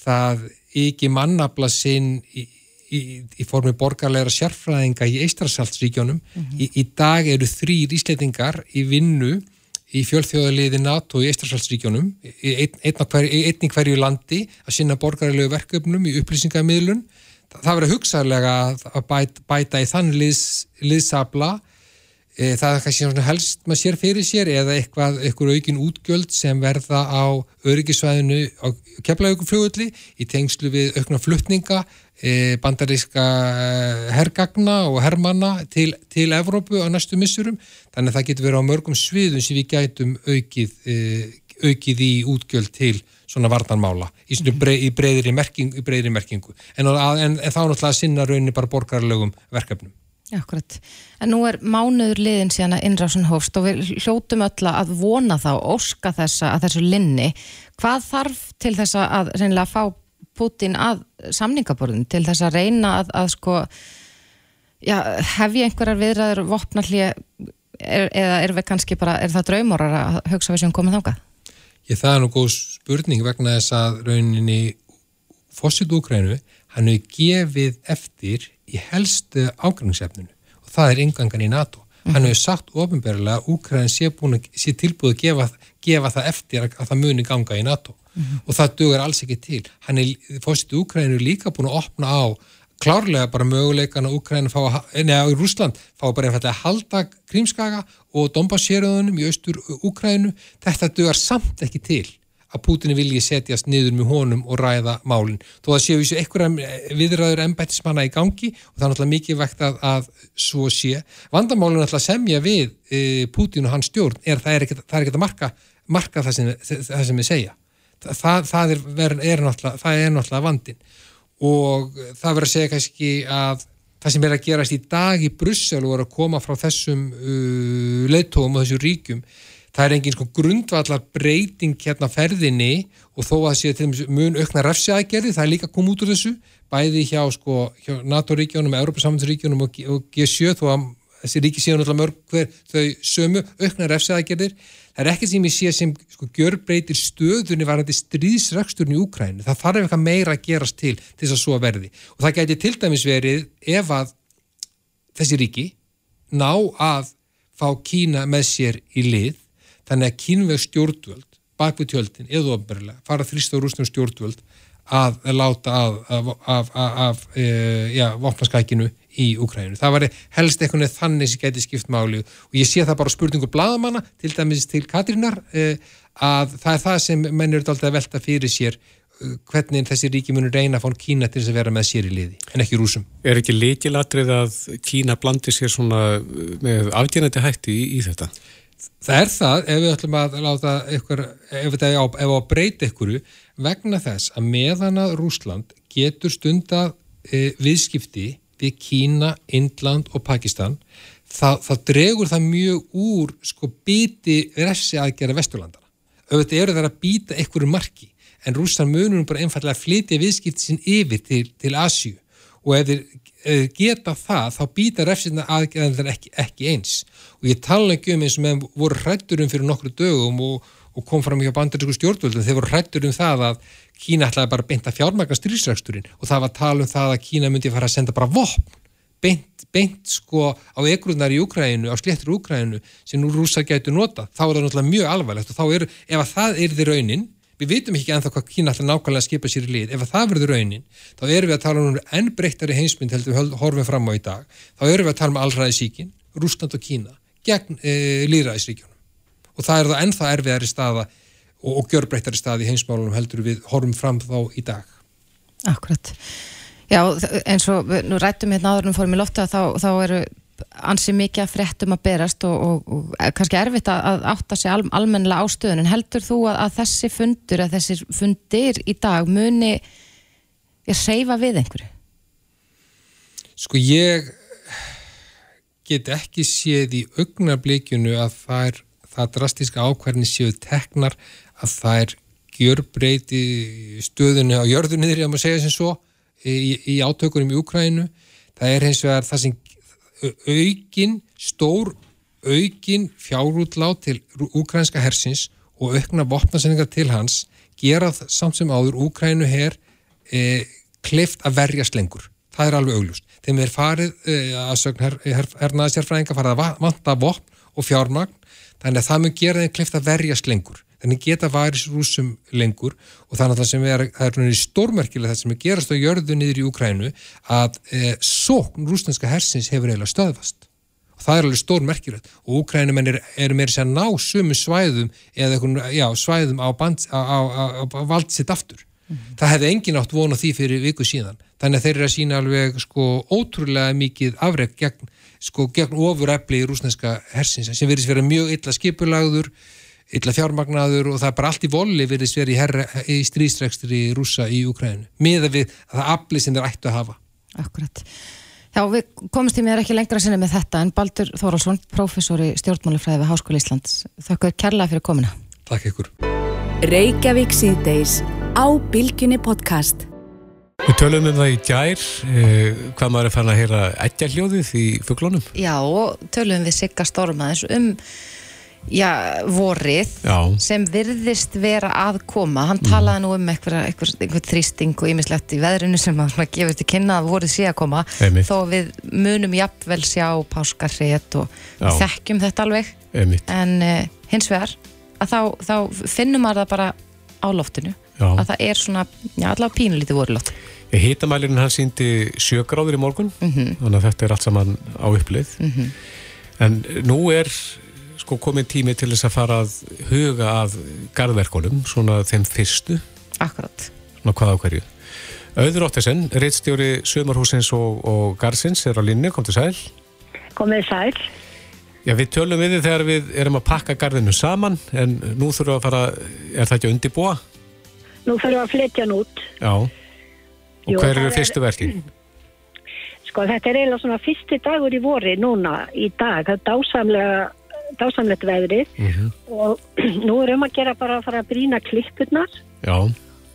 það ekki mannabla sinn í í, í formi borgarleira sérfræðinga í Eistrasaltsríkjónum. Mm -hmm. í, í dag eru þrýr ísleitingar í vinnu í fjölþjóðaliði NATO í Eistrasaltsríkjónum, einn í hverju landi að sinna borgarlegu verkefnum í upplýsingamiðlun. Það, það verður hugsaðlega að bæta, bæta í þann liðs, liðsabla e, það er kannski helst maður sér fyrir sér eða eitthvað, eitthvað aukin útgjöld sem verða á öryggisvæðinu á keflauguflugulli í tengslu við aukna fluttninga E, bandaríska e, herrgagna og herrmanna til, til Evrópu á næstu missurum þannig að það getur verið á mörgum sviðum sem við gætum aukið, e, aukið í útgjöld til svona varnarmála í, mm -hmm. breið, í breyðri merkingu. En, en, en þá náttúrulega sinna rauninni bara borgarlegum verkefnum Akkurat, en nú er mánuður liðin síðan að innrásun hófst og við hljótum öll að vona þá, óska þessa að þessu linni, hvað þarf til þess að reynilega fá Putin að samningaborðin til þess að reyna að, að sko já, hef ég einhverjar viðræður vopnallið eða er bara, er það draumórar að hugsa við sem komið þákað? Ég það er nú góð spurning vegna þess að rauninni fósitt Úkrænu, hann hefur gefið eftir í helstu ágrænsefninu og það er yngangan í NATO. Mm. Hann hefur sagt ofinberlega að Úkræn sé, sé tilbúið að gefa, gefa það eftir að, að það muni ganga í NATO mm og það dugur alls ekki til. Hann er fórsitt Úkræninu líka búin að opna á klárlega bara möguleikan að fá að, neða í Rúsland fá bara einfallega að halda Krímskaga og Dombasjéröðunum í austur Úkræninu. Þetta dugur samt ekki til að Pútini vilji setjast niður með honum og ræða málinn. Þó að séu þessu einhverja viðræður ennbættismanna í gangi og það er náttúrulega mikið vekt að, að svo sé. Vandamálinn er náttúrulega semja við e, Pútin og hans stjórn er það er ekkert að marka, marka það sem, það sem við segja það, það, er, er, náttúrulega, vandin og það verður að segja kannski að það sem er að gerast í dag í Brussel og er að koma frá þessum uh, leittóum og þessum ríkjum það er engin sko grundvallar breyting hérna ferðinni og þó að sé til mun aukna refsjaðgerði, það er líka komið út úr þessu, bæði hjá, sko, hjá NATO-ríkjónum, Európa-samfunnsríkjónum og G7 þó að þessi ríki séu náttúrulega mörg hver þau sömu aukna refsjaðgerðir, það er ekki sem ég sé sem sko gjörbreytir stöðunni varandi stríðsraksturinn í Úkrænu, það þarf eitthvað meira að gerast til til þess að svo verði. Og það gæti til dæmis verið ef að þessi ríki ná að fá Kína með sér í lið þannig að kínveg stjórnvöld bak við tjöldin, eða ofnbærilega fara þrýst á rúsnum stjórnvöld að láta af, af, af, af e, ja, vopnaskækinu í Ukræninu. Það var helst eitthvað þannig sem geti skipt máli og ég sé það bara spurningu bladamanna, til dæmis til Katrínar, e, að það er það sem mennur er alltaf að velta fyrir sér e, hvernig þessi ríki munur reyna að fá Kína til þess að vera með sér í liði, en ekki rúsum. Er ekki leikilatrið að Kína blandi sér svona með afgjörnandi hætti í, í þetta? Það er það ef við ætlum að láta ykkur, ef þetta er á, ef að breyta ykkuru vegna þess að meðan að Rúsland getur stunda e, viðskipti við Kína, Indland og Pakistan það, það dregur það mjög úr sko biti refsi aðgera Vesturlandana. Auðvitað eru það að býta ykkur marki en Rúsland munum bara einfallega að flytja viðskipti sinn yfir til, til Asju og ef þeir geta það þá býta refsina aðgerðanlega ekki, ekki eins. Og ég tala ekki um eins og með voru hrætturum fyrir nokkru dögum og, og kom fram hjá bandarísku stjórnvöldum. Þeir voru hrætturum það að Kína ætlaði bara að fjármæka styrksræksturinn og það var tala um það að Kína myndi fara að senda bara vopn beint, beint sko á ekruðnar í Úkræðinu, á sléttur Úkræðinu sem nú rúsa getur nota, þá er það náttúrulega mjög alvarlegt og þá er, ef að það er því raunin við vitum ekki ennþá hvað Kína ætla nákvæmlega að skipa sér í lið, ef það verður raunin þá erum við að tala um enn breyttari heimsmynd heldur við horfum fram á í dag. Þá erum við að tala um allræði síkin, Rúsland og Kína gegn e, líðræðisríkjunum og það er það ennþá erfiðari staða og, og gjörbreyttari staði í heimsmálunum heldur við horfum fram þá í dag. Akkurat. Já, eins og nú rættum við hérna áður um fórum í lofta þá, þá eru ansi mikið að fréttum að berast og, og, og kannski erfitt að átta sig al, almennilega ástöðun en heldur þú að, að þessi fundur, að þessir fundir í dag muni ég seifa við einhverju? Sko ég get ekki séð í augnablíkjunu að það er það drastíska ákvarðin séu teknar að það er gjörbreyti stöðunni á jörðunniðri að maður segja sem svo í, í átökunum í Ukrænu það er hins vegar það sem aukin, stór aukin fjárútlá til úkrænska hersins og aukna vopnarsendingar til hans gera samt sem áður Úkrænu her e, kleift að verjast lengur. Það er alveg auglust. Þeim er farið e, að sögna her, her, hernaðsjárfræðinga farið að vanta vopn og fjármagn þannig að það mun gera þeim kleift að verjast lengur. Þannig geta varis rúsum lengur og þannig að það sem er, það er stórmerkilega það sem er gerast á jörðu niður í Úkrænu að e, sókn rúslandska hersins hefur eiginlega stöðvast og það er alveg stórmerkilegt og Úkrænumenn eru er með þess að ná sumu svæðum eða eitthvað, já, svæðum á, band, á, á, á vald sitt aftur. Mm -hmm. Það hefði engin átt vona því fyrir viku síðan. Þannig að þeir eru að sína alveg sko ótrúlega mikið afreg gegn, sko, gegn ofurefli í rúsneska hersins sem verðist vera mjög illa skipulagður illa fjármagnaður og það er bara allt í voli verið sverið í, í strístrekstri rúsa í Ukrænu, miða við að það afli sem þeir ættu að hafa. Akkurat. Já, við komumst í mér ekki lengra sinni með þetta en Baldur Þóraldsson, professor í stjórnmálifræði við Háskóli Íslands. Þakka kærlega fyrir komina. Takk ykkur. Reykjavík síðdeis á Bilginni podcast. Við tölum um það í gær, eh, hvað maður er fann að heyra ætja hljóðið í fugglónum. Já, og tölum við Sigga Stormaðins um já, vorið Já. sem virðist vera að koma hann talaði nú um einhver, einhver, einhver þrýsting og ýmislegt í veðrinu sem að svona gefur til kynna að vorið sé að koma Einmitt. þó við munum jafnvel sjá páskarrið og Já. þekkjum þetta alveg Einmitt. en uh, hins vegar að þá, þá finnum maður það bara á loftinu Já. að það er svona, já allavega pínulítið voruloft Hítamælirinn hann síndi sjögráður í morgun, Mhm. þannig að þetta er allt saman á upplið. En nú er sko komin tími til þess að fara að huga að garðverkunum, svona þeim fyrstu, akkurat svona hvað á hverju. Auður Óttesen, reittstjóri Sumarhúsins og, og Garðsins er á linni, kom til sæl. Komið sæl. Já, við tölum við þið þegar við erum að pakka garðinu saman, en nú þurfum við að fara, er það ekki að undibúa? Nú fyrir við að flytja hann út. Já. Og Jú, hver eru er- fyrstu verkin? Sko sko, þetta er eiginlega svona fyrsti dagur í vori núna í dag, það er dásamlega dásamlegt veðrið. Mhm. og nú er um að gera bara að fara að brína klippurnar Já,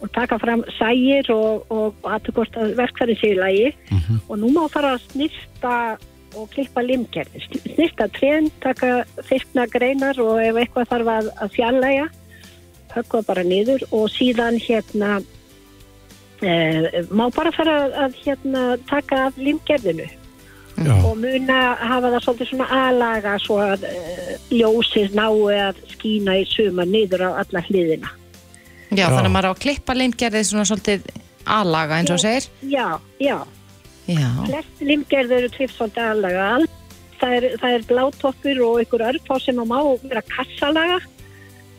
og taka fram sægir og, og aðtökort að verkfæri sér í lagi. Mhm. og nú má fara að snirta og klippa limgerð snirta trén, taka fyrstna greinar og ef eitthvað þarf að, að fjallæga höggva bara niður. Og síðan hérna e, má bara fara að hérna taka af limgerðinu já, og muna hafa það svolítið svona aðlaga svo að e, ljósið nái að skína í suma niður á alla hliðina Já, Já. þannig að maður á klippa limgerðið svona svolítið aðlaga eins og segir. Já, já Já, Flest limgerður eru trift svolítið aðlaga. Það er, það er blátoppur og ykkur örfá sem að má vera kassalaga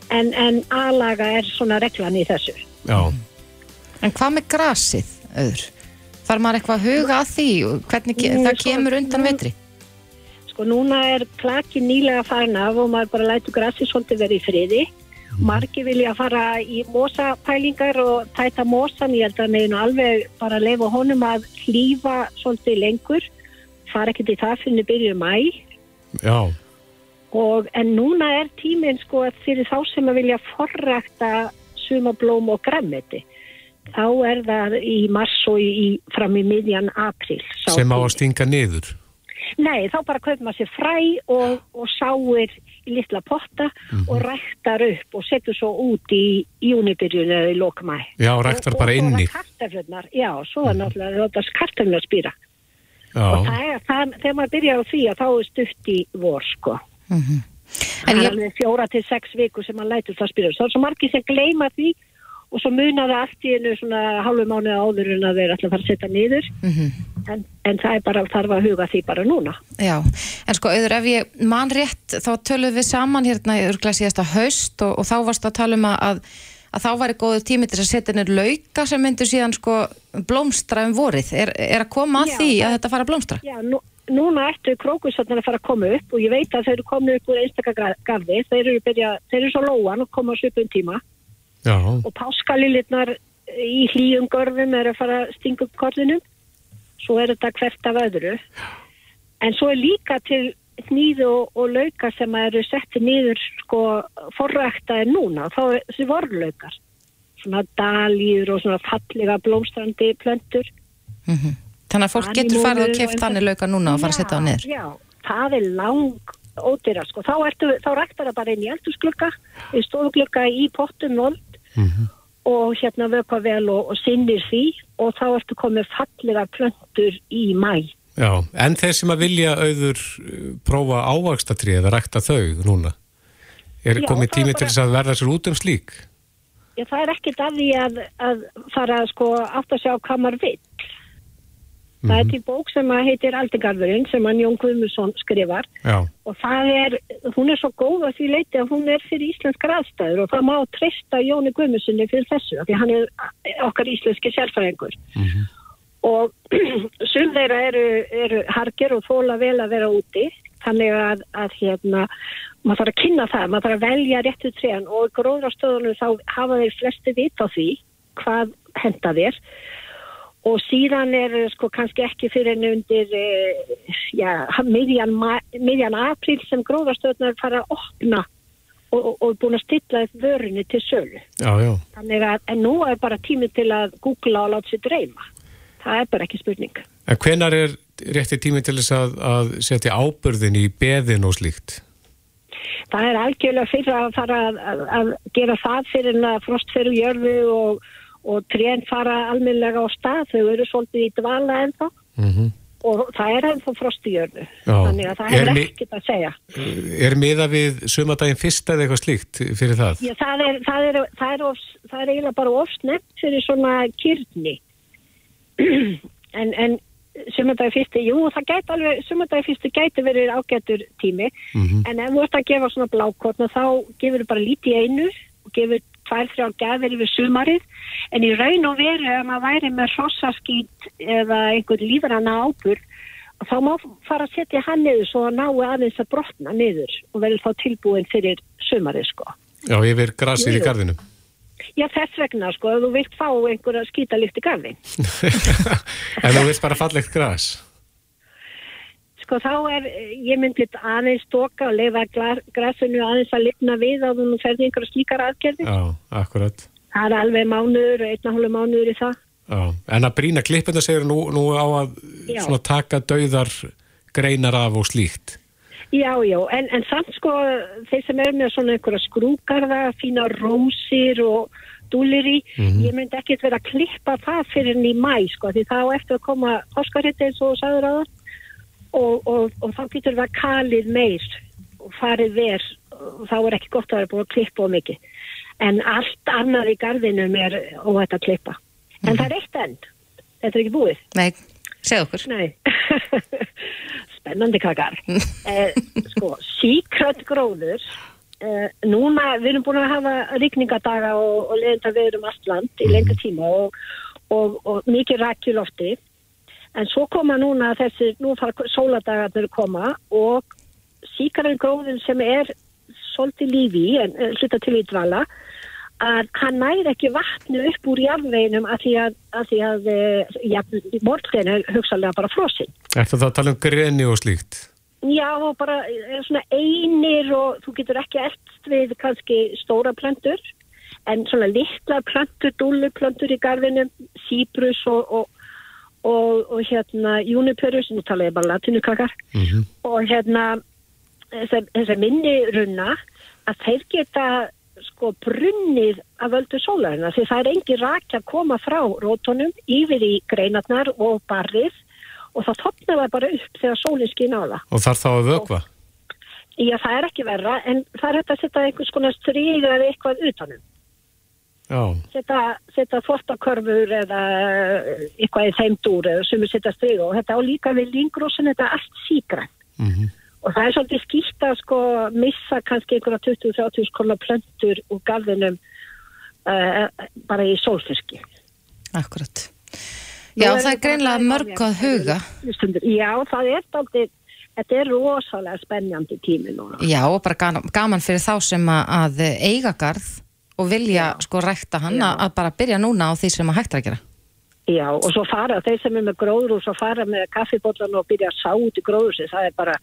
en, en aðlaga er svona reglan í þessu. já. en hvað með grasið, öður? Þarf maður eitthvað að huga að því? Hvernig Nú, það sko, kemur undan nú- vetri? Sko núna er klaki nýlega farin af og maður bara lætur grassi svolítið verið í friði. Margi vilja fara í mosapælingar og tæta mosan. Ég held að neginu alveg bara leifa honum að hlýfa svolítið lengur. Fara ekkert í það fyrir byrju mæ. Já, Og, en núna er tíminn sko fyrir þá sem að vilja forrækta sumablóm og grammeti. Þá er það í mars og í, fram í miðjan april. sem á að stinga niður. Nei, þá bara kaupir maður sér fræ og, og sáir í litla potta og ræktar upp og setur svo út í júnibyrjun eða í lokmæ. Já, ræktar bara inni. Og svo kartaflutnar, já, svo er náttúrulega þetta kartaflutnar spýra. Og það er, það, þegar maður byrjar á því að þá er stutt í vor, sko. En Það er ég, alveg fjóra til sex vikur sem maður lætur það spyrja. Það er svo margir sem gleyma því og svo munar það allt í einu svona hálfu mánuða áður en að þeir ætla að fara að setja niður. en, en það er bara, þarf að huga því bara núna. já, en sko, auður, ef ég man rétt, þá töluðum við saman hérna í örglega síðasta haust og, og þá varst að tala um að, að, þá væri góðu tími til að setja nýr lauka sem myndur síðan sko blómstra um vorið. Er, er að koma að Já, því að þetta fara að blómstra? Já, nú, núna ættu krókusarnar að fara að koma upp og ég veit að þeir eru komin upp úr einstakgarði, þeir eru byrja, þeir eru svo lóan og koma á svipum tíma já, og páskalilirnar í hlýjum görfum eru að fara að stinga upp kollinum, svo er þetta hvert af öðru. En svo er líka til nýðu og, og lauka sem eru setti nýður sko forræktaði núna, þá er þessi vorlaukar, svona daljur og svona fallega blómstrandi plöntur. Þannig að fólk getur farið og keft þannig lauka núna og fara að setja á niður. Já, það er lang ódýra sko. Þá, ertu, þá ræktar það bara inn í eldurskluka, í stofuglukka í pottum vold og hérna vökva vel og, og sinnir því og þá ertu komið fallega plöntur í mæ. já. En þeir sem að vilja auður uh, prófa ávakstatrið eða rækta þau núna, er Já, komið tími bara- til þess að verða sér út um slík? Já, það er ekkert að því að, að fara sko átt að sjá hvað maður vill. Það er til bók sem heitir Aldingarðurinn sem hann Jón Guðmundsson skrifar. Já, og það er, hún er svo góð að því leiti að hún er fyrir íslenskar aðstæður og það má treysta Jóni Guðmundssoni fyrir þessu af því hann er okkar íslenski sérfræðingur. Og sum þeirra eru, eru hargir og þóla vel að vera úti. Þannig að, að hérna maður þarf að kynna það, maður þarf að velja réttu trén. Og í gróðrastöðunum þá hafa þeir flesti vit á því hvað henda þér og síðan er sko kannski ekki fyrir en undir eh, já, miðjan, miðjan april sem gróðastöðnar fara að opna og, og, búin að stilla vörunni til sölu. já, já. Þannig að en nú er bara tími til að googla og láta sér dreyma. Það er bara ekki spurning. En hvenar er rétti tími til þess að, að setja ábyrðin í beðin og slíkt? Það er algjörlega fyrir að fara að, að, að gera það fyrir en að frost fyrir jörðu og, og trén fara almennilega á stað. Þau eru svolítið í dvala ennþá Mm og það er ennþá frost í jörðu. Já. Þannig að það Er mi- ekkert að segja. Er miða við sumadaginn fyrst eða eitthvað slíkt fyrir það? Já, það er, það er, það er, of, það er eiginlega bara ofsnefnt fyrir svona kyrni. en, en sumardagi fyrsti, jú, það gæti alveg, sumardagi fyrsti gæti verið ágætur tími, en ef þú ert að gefa svona blákortna þá gefur þú bara lítið einu og gefur tvær, þrjá gæðir yfir sumarið, en í raun og veru ef maður væri með hrossaskít eða einhvern lífrana ábur, þá má fara að setja hann niður svo að nái aðeins að brotna niður og verður þá tilbúin fyrir sumarið, sko. Já, yfir grasið Jú, í gardinu. Já, þess vegna, sko, ef þú vilt fá einhverja skítalikt í garði. en þú vilt bara fallegt gras. Sko þá er, ég myndi aðeins stóka og leiða græsunu aðeins að lifna við á þú ferði einhverja slíkar aðgerði. Já, akkurat. Það er alveg mánuður, einna hólu mánuður í það. Já, en að brína klippina segir nú, nú á að svona, taka dauðar greinar af og slíkt. Já, já, en, en samt sko þeir sem er með svona einhverja skrúkarða, fína rósir og dúlir í, mm -hmm. ég myndi ekkert vera að klippa það fyrir enn í mæ sko því þá eftir að koma Óskarhitt eins og sagður á það og, og, og þá getur það kalið meir og farið verð og þá er ekki gott að vera búin að klippa og mikið. En allt annað í gardinum er óhætt að klippa. En mm það er eitt enn, þetta er ekki búið. Nei, segð okkur. Nei. Spennandi kakar eh, sko, síkrönd gróður. Uh, núna, við erum búin að hafa rikningadaga og, og leðenda við erum allt land í lengur tíma og, og, og mikið rækju lofti en svo koma núna þessi, nú fara sóladagarnir koma og síkarinn gróðin sem er svolítið lífi en hluta til í dvala að hann næri ekki vatnu upp úr jarðveginum að því að, að, því að eh, ja, morglein er hugsalega bara frosinn. Er það að tala um greni og slíkt? Já, og bara er svona einir og þú getur ekki elst við kannski stóra plöntur en svona litla plöntur, dúluplöntur í garðinum, síbrus og, og, og, og hérna juniperus, nú tala ég bara latinukakar mm -hmm. og hérna þessar minni runna að þeir geta sko brunnið af völdu sólarina því það er engi rak að koma frá rótonum yfir í greinarnar og barrið og það topnar það bara upp þegar sólinn skýna á það. Og þarf þá að vögva? Já, það er ekki verra, en það er þetta að setja einhvers konar stríð eða eitthvað utanum. Setja, setja þvottakörfur eða eitthvað í þeim dúr eða sem við setja stríð og þetta á líka við lingrósin, þetta er allt síkran. Mm -hmm. Og það er svolítið skýrt að sko missa kannski einhverja 20-30 konar plöntur úr garðinum uh, bara í sólfiski. Akkurat. Já, það er greinlega mörg að huga. Já, það er aldrei, þetta er rosalega spennjandi tími núna. Já, og bara gaman fyrir þá sem að eiga garð og vilja Já. sko rækta hann Já. að bara byrja núna á því sem að hægt að gera. Já, og svo fara, þeir sem er með gróðrús og fara með kaffibotlan og byrja að sá út í gróðrúsi, það er bara,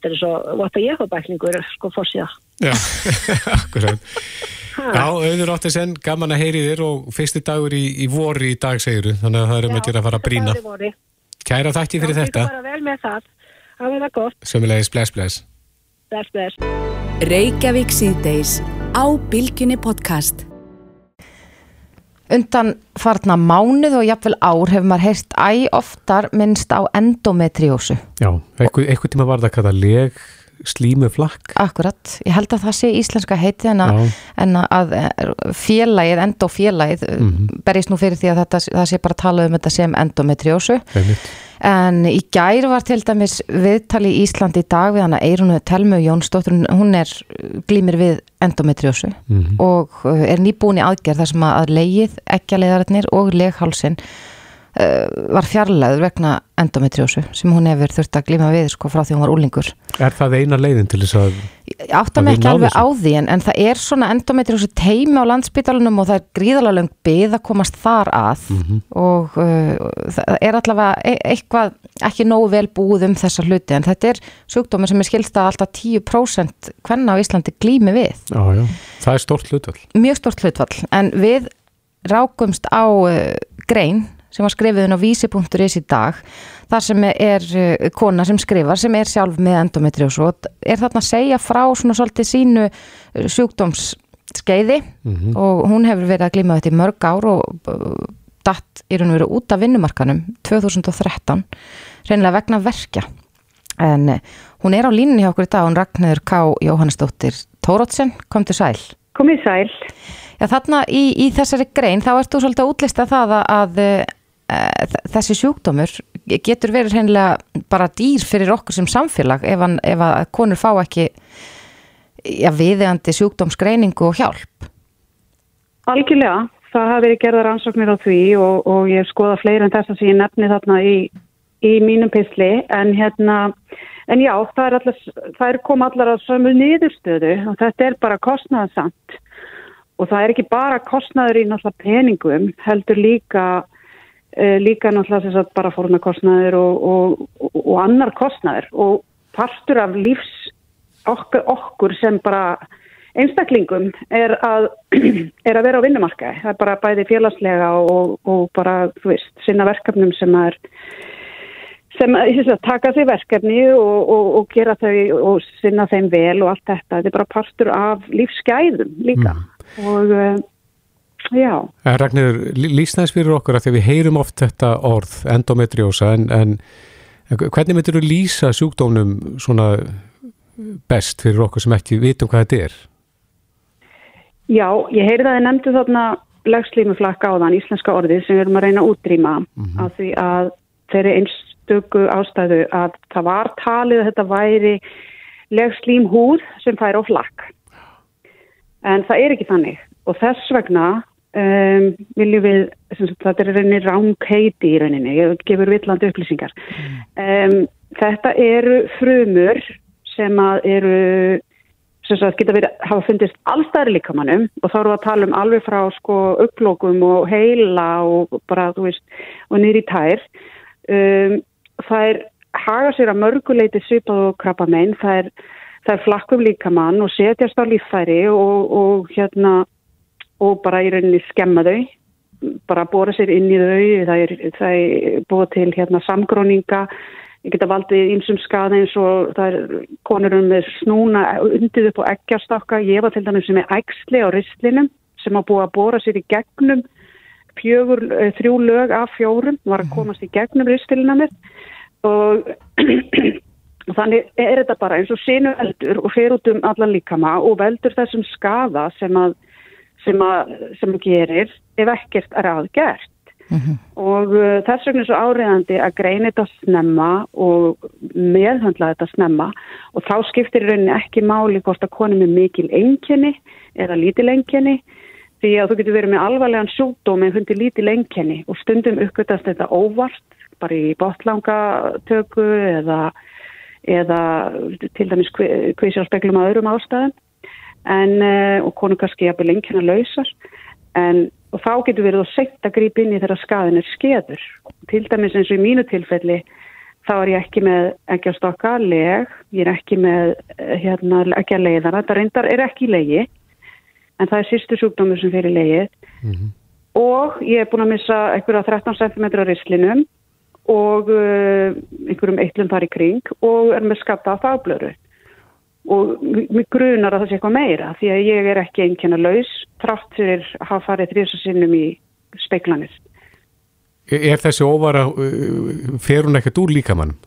þetta er svo, what a jefabækningur, sko, fórsíða. Já, akkurat. Já, auður átti senn, gaman að heyri þér og fyrsti dagur í, í voru í dag segiru, þannig að það er um að gera að fara að brína. Kæra þakki fyrir Já, þetta. Já, það er bara vel með það. Það er það gott. Sömulegis, bless, bless. Bless, bless. Á Bilginni podcast. Undan farna mánuð og jafnvel ár hefur maður heyrst æg oftar minnst á endometriósu. Já, eitthvað tíma var það að kalla leg slímuflakk. Akkurat, ég held að það sé íslenska heiti en að, en að félagið, endofélagið mm -hmm. berist nú fyrir því að þetta, það sé bara að tala um þetta sem endometriósu en í gær var til dæmis viðtali í Íslandi í dag við hana Eirunu Telmu Jónsdóttur, hún er glýmir við endometriósu mm -hmm. og uh, er nýbúin í aðgerð þar sem að leið, ekkjaleðarinnir og leghálsin uh, var fjarlæður vegna endometriósu sem hún hefur þurft að glíma við sko frá því hún var úlingur. Er það eina leiðin til þess að Áttam ekki alveg á því en, en það er svona endometriósu teimi á landsbytalunum og það er gríðalega löng byggð að komast þar að mm -hmm. og uh, það er allavega e eitthvað ekki nógu vel búið um þessa hluti en þetta er sjúkdómi sem er skilst að alltaf 10% hvenna á Íslandi glými við. Já, já, það er stort hlutvall. Mjög stort hlutvall en við rákumst á uh, grein sem var skrifiðin á vísi.is í dag þar sem er uh, kona sem skrifar sem er sjálf með endometriós og er þarna að segja frá svona svolítið sínu uh, sjúkdómsskeiði mm -hmm. og hún hefur verið að glíma þetta í mörg ár og uh, datt í raun og veru út af vinnumarkanum 2013 reynilega vegna verkja en hún er á línunni hjá okkur í dag hún Ragnarður K. Jóhannesdóttir Tórótsen, kom til sæl Kom í sæl Já, þarna í, í þessari grein þá ert þú svolítið að útlista það að, að Eh, þessi sjúkdómur getur verið hreinlega bara dýr fyrir okkur sem samfélag ef, hann, ef að konur fá ekki ja, viðegandi sjúkdómsgreiningu og hjálp. Algjörlega, það hafi verið gerðar ansóknir á því og, og ég skoða fleiri en þess að ég nefni þarna í, í mínum pisli en hérna en já, það er, allar, það er kom allar að sömu nýðurstöðu og þetta er bara kostnæðasamt og það er ekki bara kostnæður í náttúrulega peningum heldur líka líka náttúrulega þess að bara fórunarkostnaður og, og, og, og annar kostnaður og partur af lífs okkur, okkur sem bara einstaklingum er að, er að vera á vinnumarka. Það er bara bæði félagslega og bara, þú veist, sinna verkefnum sem er sem að taka því verkefni og, og, og gera þau og sinna þeim vel og allt þetta. Þetta er bara partur af lífsgæðum líka mm. og uh, já. Ragnir, lýsnaðis fyrir okkur að því við heyrum oft þetta orð endometriósa en, en hvernig myndir þú lýsa sjúkdónum svona best fyrir okkur sem ekki vitum hvað þetta er? Já, ég heyri það að þið nefndu þarna legslímuflakka á þann, íslenska orðið sem við erum að reyna að útrýma mm -hmm. af því að þeirri einstöku ástæðu að það var talið að þetta væri legslímhúð sem fær á flakk. En það er ekki þannig og þess vegna um, viljum við, þetta er reyni rámkeiti í reyninni, ég gefur villandi upplýsingar. Mm. Um, þetta eru frumur sem að eru sem sagt geta verið, hafa fundist allstæðri líkamannum og þá eru að tala um alveg frá sko upplókum og heila og bara þú veist og nýri tær um, það er haga sér að mörguleiti svipað og krabba meginn, það er, það er flakkum líkamann og setjast á líffæri og, og hérna og bara í rauninni skemma þau bara bóra sér inn í þau það er, það er búið til hérna samgróninga ég geta valdið einsum skada eins og það er konurum með snúna undið upp á eggjastokka ég var til dæmis sem er ægsli á ristlinum sem á búið að bóra sér í gegnum fjögur, eh, þrjú lög af fjórum var að mhm. komast í gegnum ristilina mér og þannig er þetta bara eins og sinu veldur og fer út um allan líkama og veldur þessum skada sem að sem að, sem að gerir ef ekkert er aðgert Mm -hmm. og uh, þess vegna er svo áriðandi að greina þetta snemma og meðhandla þetta snemma. Og þá skiptir í rauninni ekki máli hvort að konum er mikil enginni eða lítil enginni því að þú getur verið með alvarlegan sjúkdóm en hundi lítil enginni og stundum uppgötast þetta óvart bara í botlangatöku eða, eða til dæmis kvísjárspeklum að öðrum ástæðum en, uh, og konum kannski jafnvel enginna lausar en og þá getur verið að setja grýp inn í þeirra skaðin er skeður. Til dæmis eins og í mínu tilfelli þá er ég ekki með ekki að stokka leg, ég er ekki með eh, hérna, ekki að leiðara, þetta reyndar er ekki leiði en það er sýstu sjúkdómur sem fyrir leiði mm -hmm. og ég er búin að missa einhverja 13 cm á rislinum og uh, einhverjum eittlum þar í kring og er með skatta á þáblöru og mér grunar að það sé eitthvað meira því að ég er ekki einnkjörna laus trátt fyrir að hafa farið þrjusasinnum í speiklanir. Er þessi óvara, uh, fer hún ekkert úr líkamannum?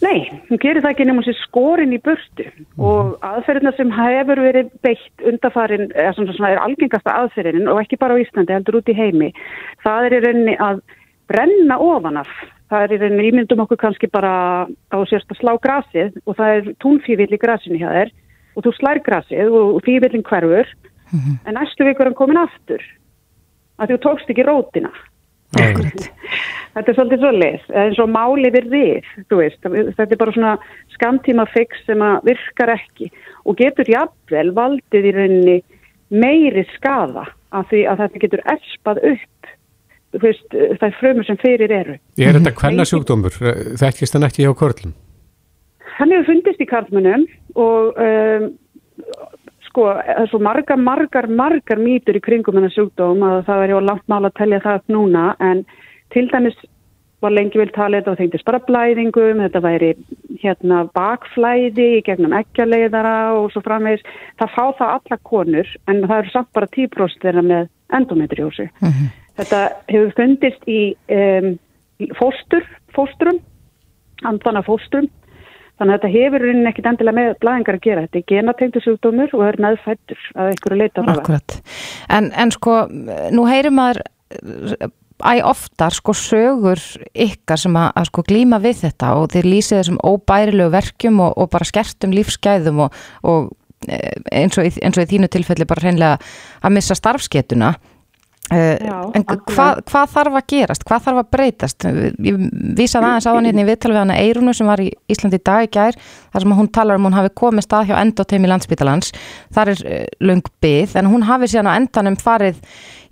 Nei, hún gerir það ekki nefnum sér skorin í burtu mm. og aðferðina sem hefur verið beitt undafarin, eða svona, svona er algengasta aðferðinin og ekki bara á Íslandi, heldur út í heimi, það er í rauninni að brenna ofanaf Það er í rauninu ímyndum okkur kannski bara á sérst að slá grasið og það er túnfívill í grasinu hjá þér og þú slær grasið og fívillin hverfur mm -hmm. en næstu vikur hann komin aftur að þú tókst ekki rótina. þetta er svolítið svolítið, eins og máli við þið, þetta er bara svona skamtíma fix sem að virkar ekki og getur jafnvel valdið í rauninni meiri skafa af því að þetta getur erspað upp veist, það er frömur sem fyrir eru. Er þetta hvenna sjúkdómur? Þekkist hann ekki hjá körlum? Hann hefur fundist í karlmunum og um, sko, það er svo margar, margar, margar mýtur í kringum hennar sjúkdóm að það er hjá langt mála að tellja það upp núna en til dæmis var lengi vel talið og þengtist bara blæðingum, þetta væri hérna bakflæði í gegnum ekkjarleiðara og svo framvegs. Það fá það alla konur en það eru samt bara 10% þeirra með endometriósi. Mm -hmm. Þetta hefur fundist í um, fóstur, fósturum, andvana fósturum, þannig að þetta hefur rauninni ekkit endilega með blæðingar að gera. Þetta er genatengtu sjúkdómur og er meðfættur að einhverju leita á það. En, en sko, nú heyrir maður æg oftar sko sögur ykkar sem að, að sko glíma við þetta og þeir lýsið þessum óbærilegu verkjum og, og bara skertum lífsgæðum og, og eh, eins og, í, eins og í þínu tilfelli bara hreinlega að missa starfsketuna Uh, en hvað, hvað þarf að gerast, hvað þarf að breytast ég vísaði aðeins á hann hérna í viðtal við hana Eirunu sem var í Íslandi í dag í gær þar sem hún talar um hún hafi komið stað hjá endoteimi landsbytalans, þar er uh, lung byggð en hún hafi síðan á endanum farið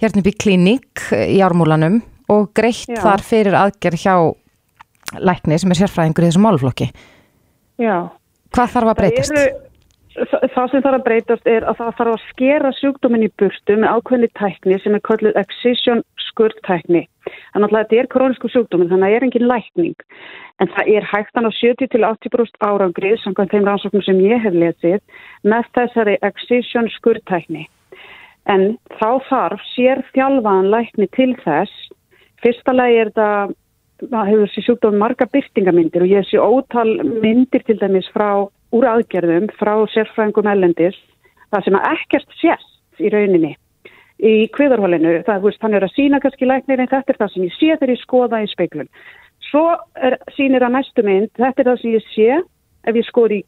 hérna upp í klíník í ármúlanum og greitt Já. þar fyrir aðgerð hjá lækni sem er sérfræðingur í þessum málflokki. Já. Hvað þarf að breytast? Það, það, það sem þarf að breytast er að það þarf að skera sjúkdóminn í burtu með ákveðni tækni sem er kallið excision skurðtækni. Þannig að þetta er krónisku sjúkdóminn, þannig að það er engin lækning. En það er hægtan á 70-80% árangrið, samkvæmt þeim rannsóknum sem ég hef lesið, með þessari excision skurðtækni. En þá þarf sér þjálfaðan lækni til þess. Fyrsta lagi er þetta það hefur þessi sjúkdómi marga byrtingamindir og ég sé ótal myndir til dæmis frá úr aðgerðum, frá sérfræðingum ellendis, það sem að ekkert sést í rauninni í kviðarhólinu, hann er að sína kannski læknir en þetta er það sem ég sé þegar ég skoða í speiklun. Svo er, sýnir að næstu mynd, þetta er það sem ég sé ef ég skoði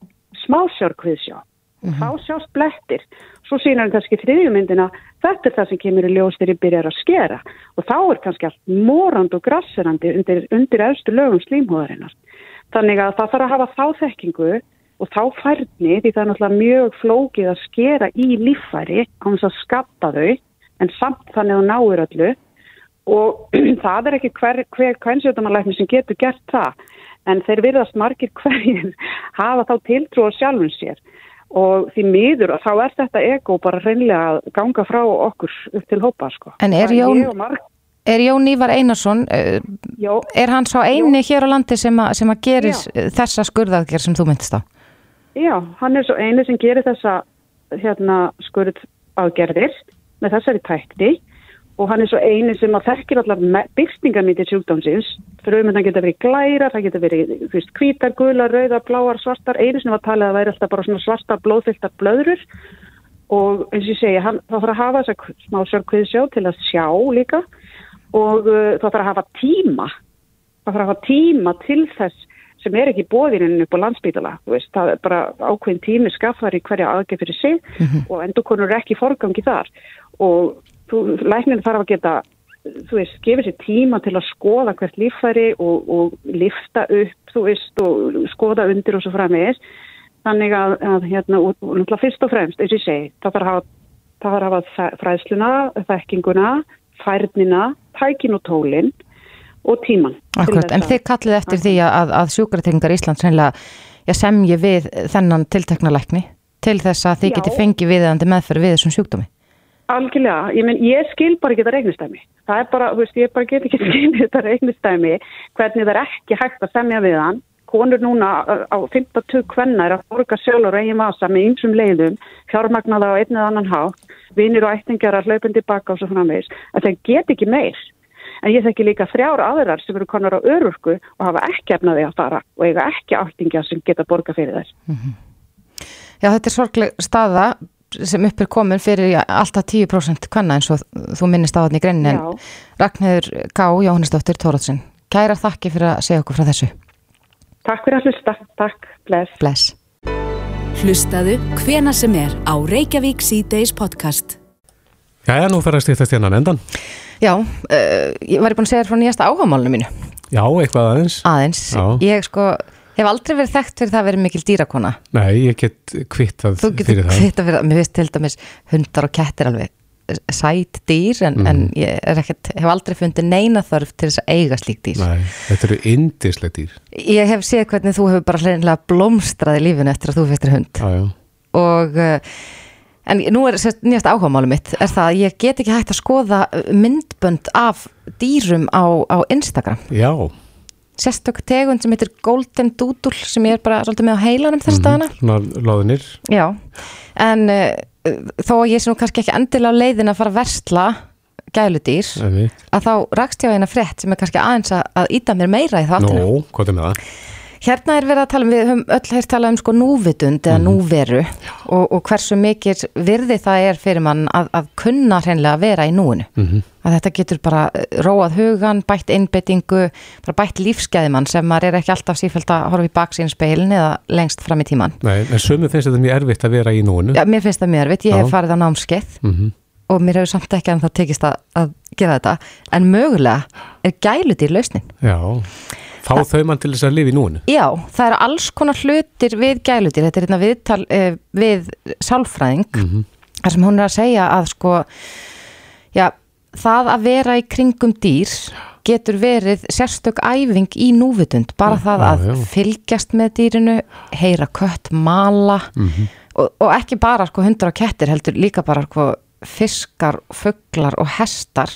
smásjárkviðsjá. Þá sjást blettir. Svo sýnir hann kannski þriðjumyndina, þetta er það sem kemur í ljós þegar ég byrjar að skera. Og þá er kannski allt morand og grasserandi undir, undir efstu lögum slímhóðarinnar. Þannig að það þarf að hafa þá þekkingu og þá færni því það er náttúrulega mjög flókið að skera í líffæri á þess að skatta þau en samt þannig að náur öllu og það er ekki hver, hver kvænsjötumalækni sem getur gert það en þeir virðast margir hverjir hafa þá tiltrú á sjálfum sér og því miður og þá er þetta ego bara reynlega að ganga frá okkur upp til hópa sko. En er Jón, er Jón Ívar Einarsson, uh, Já, er hann sá eini hér á landi sem, að- sem að gerir Já. þessa skurðaðgerð sem þú myndist á? Já, hann er svo eini sem gerir þessa hérna skurð aðgerðir með þessari tækni og hann er svo eini sem að þekkir allar byrtingamíti sjúkdómsins. Frumöndan geta verið glæra, það geta verið þú veist, hvítar, gular, rauðar, bláar, svartar. Einu sem var talið að væri alltaf bara svona svartar blóðfylltar blöðrur. Og eins og ég segi, hann, það þarf að hafa þessa smá sörkviðsjá til að sjá líka. Og uh, það þarf að hafa tíma. Það þarf að hafa tíma til þess sem er ekki bóðininn upp á landsbítala það er bara ákveðin tími skaffar í hverja aðgef fyrir sig og endurkonur er ekki forgangi þar. Og læknir þarf að geta þú veist, gefið sér tíma til að skoða hvert líffæri og, og lifta upp, þú veist, og skoða undir og svo framvegis. Þannig að, að hérna, og, og fyrst og fremst, eins og ég segi, það þarf að hafa það þarf að hafa fræðsluna, þekkinguna færnina, tækin og tólin og tíman Akkurat, en að- þið kallið eftir því að, að sjúkratryggingar Íslands reynilega semji við þennan tiltekna lækni til þess að þið geti fengið viðandi meðferð við þessum sjúkdómi. Algjörlega, ég, menn, ég skil bara ekki þetta reiknistæmi. Það er bara, þú veist, ég bara get ekki skil þetta reiknistæmi hvernig það er ekki hægt að semja við hann. Konur núna á 50 kvenna er að borga sjálfur eigin vasa með ymsum leiðum, fjármagnaða á einn eða annan hátt, vinir og ættingar að hlaupandi baka og svo framvegis. Að það get ekki meir. En ég þekki líka þrjár aðrar sem eru konar á örurku og hafa ekki efnaði að fara og eiga ekki áttingja sem geta borga fyrir þess. Já, þetta er sorgleg staða sem upp er komin fyrir já, alltaf 10% kvenna eins og þú minnist á þannig greinin en Já. Ragnhildur K. Jóhannesdóttir Tórótsin. Kæra þakki fyrir að segja okkur frá þessu. Takk fyrir að hlusta. Takk. Bless. Bless. Hlustaðu hvena sem er á Reykjavík C-Days podcast. Jæja, nú fer að stýttast hérna endan. Já, uh, ég var búin að segja þér frá nýjasta áhagamálinu mínu. Já, eitthvað aðeins. Aðeins. Já. Ég sko, hef aldrei verið þekkt fyrir það að vera mikil dýrakona. Nei, ég get kvittað Þú getur fyrir það. kvitta fyrir það. Mér finnst til dæmis hundar og kettir alveg sæt dýr en, Mhm. en ég er ekkert, hef aldrei fundið neina þörf til þess að eiga slík dýr. Nei, þetta eru indislega dýr. Ég hef séð hvernig þú hefur bara hleinlega blómstrað í lífinu eftir að þú festir hund Já, já. og uh, en nú er nýjast áhugamáli mitt er það að ég get ekki hægt að skoða uh, myndbönd af dýrum á, á Instagram. Já, sérstök tegund sem heitir Golden Doodle sem ég er bara svolítið með á heilanum þess dagana. Svona loðinir. Já, en uh, þó að ég sé nú kannski ekki endilega á leiðin að fara að versla gæludýr að þá rakst ég á eina frétt sem er kannski aðeins að, að íta mér meira í þáttinu Nó, hvað er með það? Hérna er verið að tala um, við höfum öll heyrt talað um sko núvitund eða núveru og, og hversu mikið virði það er fyrir mann að, að kunna hreinlega að vera í núinu. Mhm. Að þetta getur bara eh, róað hugan, bætt innbyttingu, bara bætt lífsgæðimann sem maður er ekki alltaf sífælt að horfa í baksínspeilin eða lengst fram í tíman. Nei, en sömu finnst þetta mjög erfitt að vera í núinu. Já, mér finnst það mjög erfitt, ég hef Já. farið á námskeið Mhm. og mér hefur samt ekki en það tekist að, að gera þetta, en mögulega er gæludýr lausnin. Já, fá þau mann til þess að lifa í núinu. Já, það eru alls konar hlutir við gæludýr, þetta er hérna viðtal uh, við sálfræðing Mhm. þar sem hún er að segja að sko já, það að vera í kringum dýr getur verið sérstök æfing í núvitund, bara Já, það að já. fylgjast með dýrinu, heyra kött, mala Mhm. og, og ekki bara sko hundar og kettir, heldur líka bara sko fiskar, fuglar og hestar,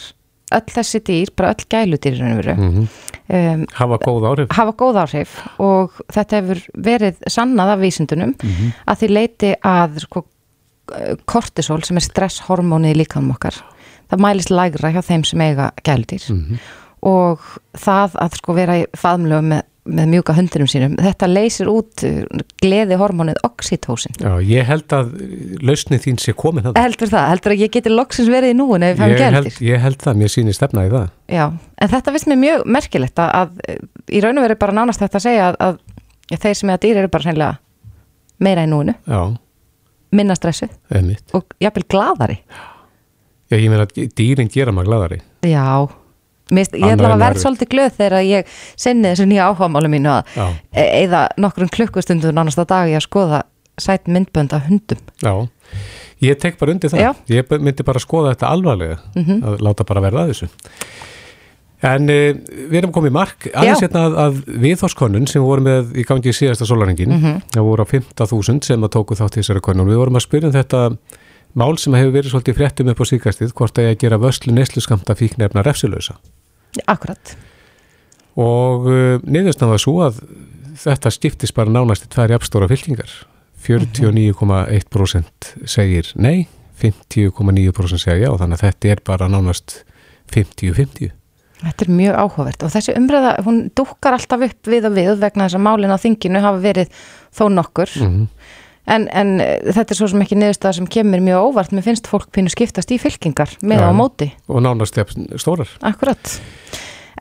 öll þessi dýr, bara öll gæludýrinu veru, Mhm. um, Hafa góð áhrif. hafa góð áhrif og þetta hefur verið sannað af vísindunum Mhm. að því leiti að sko, kortisol sem er stresshormónið í líkanum okkar það mælist lægra hjá þeim sem eiga gæludýr Mhm. og það að sko vera í faðmlögu með, með mjúka hundinum sínum. Þetta leysir út uh, gleði hormónið oxytósin Já, ég held að lausni þín sé komin það. heldur það, heldur að ég geti loksins verið í núin ef ég held, gæludýr ég held það, mér sýnir stefna í það. Já, en þetta finnst mér mjög merkilegt að, að í raun og veru bara nánast þetta að segja að, að þeir sem eiga dýr eru bara hreinlega meira í núinu, Já, minna stressuð. Einmitt. og jafnvel gladari Já, ég meina að dýrin gera maður gladari. Já, Mist, ég ætla að verða svolítið glöð þegar ég sinni þessu nýja áhugamálu mínu að Já. eða nokkrum klukkustundum nánast á dag í að skoða sæt myndbönd af hundum Já, ég tek bara undir það. Já. Ég myndi bara skoða þetta alvarlega, Mhm. að láta bara verða að þessu. En uh, við erum komið mark, aðeins hérna að, að viðhórskonun sem við vorum með í gangi í síðasta sólaringin, Mhm. það voru á 15.000 sem að tóku þátt í þessari konun. Við vorum að spyrja um þetta mál sem hefur verið svolítið fréttum upp á síkastið, hvort að ég að gera vöslu neysluskamta fíknefna refsilösa. Akkurat Og uh, niðurstan var svo að þetta skiptist bara nánast í tvær jafnstóra fylkingar. 49,1% segir nei, 50,9% segja já, þannig að þetta er bara nánast 50-50. Þetta er mjög áhugavert og þessi umræða, hún dúkkar alltaf upp við og við vegna þess að málin á þinginu hafa verið þó nokkur Mhm. En, en eh, þetta er svo sem ekki niðurstað sem kemur mjög óvart, mér finnst fólk pínu skiptast í fylkingar með Já. á móti Og nánast stórar. Akkurat.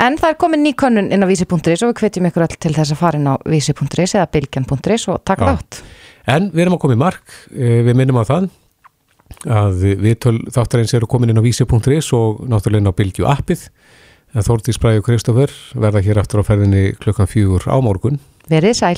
En það er komin ný könnun inn á vísi.is og við hvetjum ykkur öll til þess að fara inn á vísi.is eða bylgjan.is og taka Já. þátt. En við erum að koma í mark, eh, við minnum á það að við þáttarins eru komin inn á vísi.is og náttúrulega inn á Bylgju appið. En Þórdís Bræði og Kristoffer verða hér aftur á ferðinni klukkan fjögur á morgun. Verið sæl.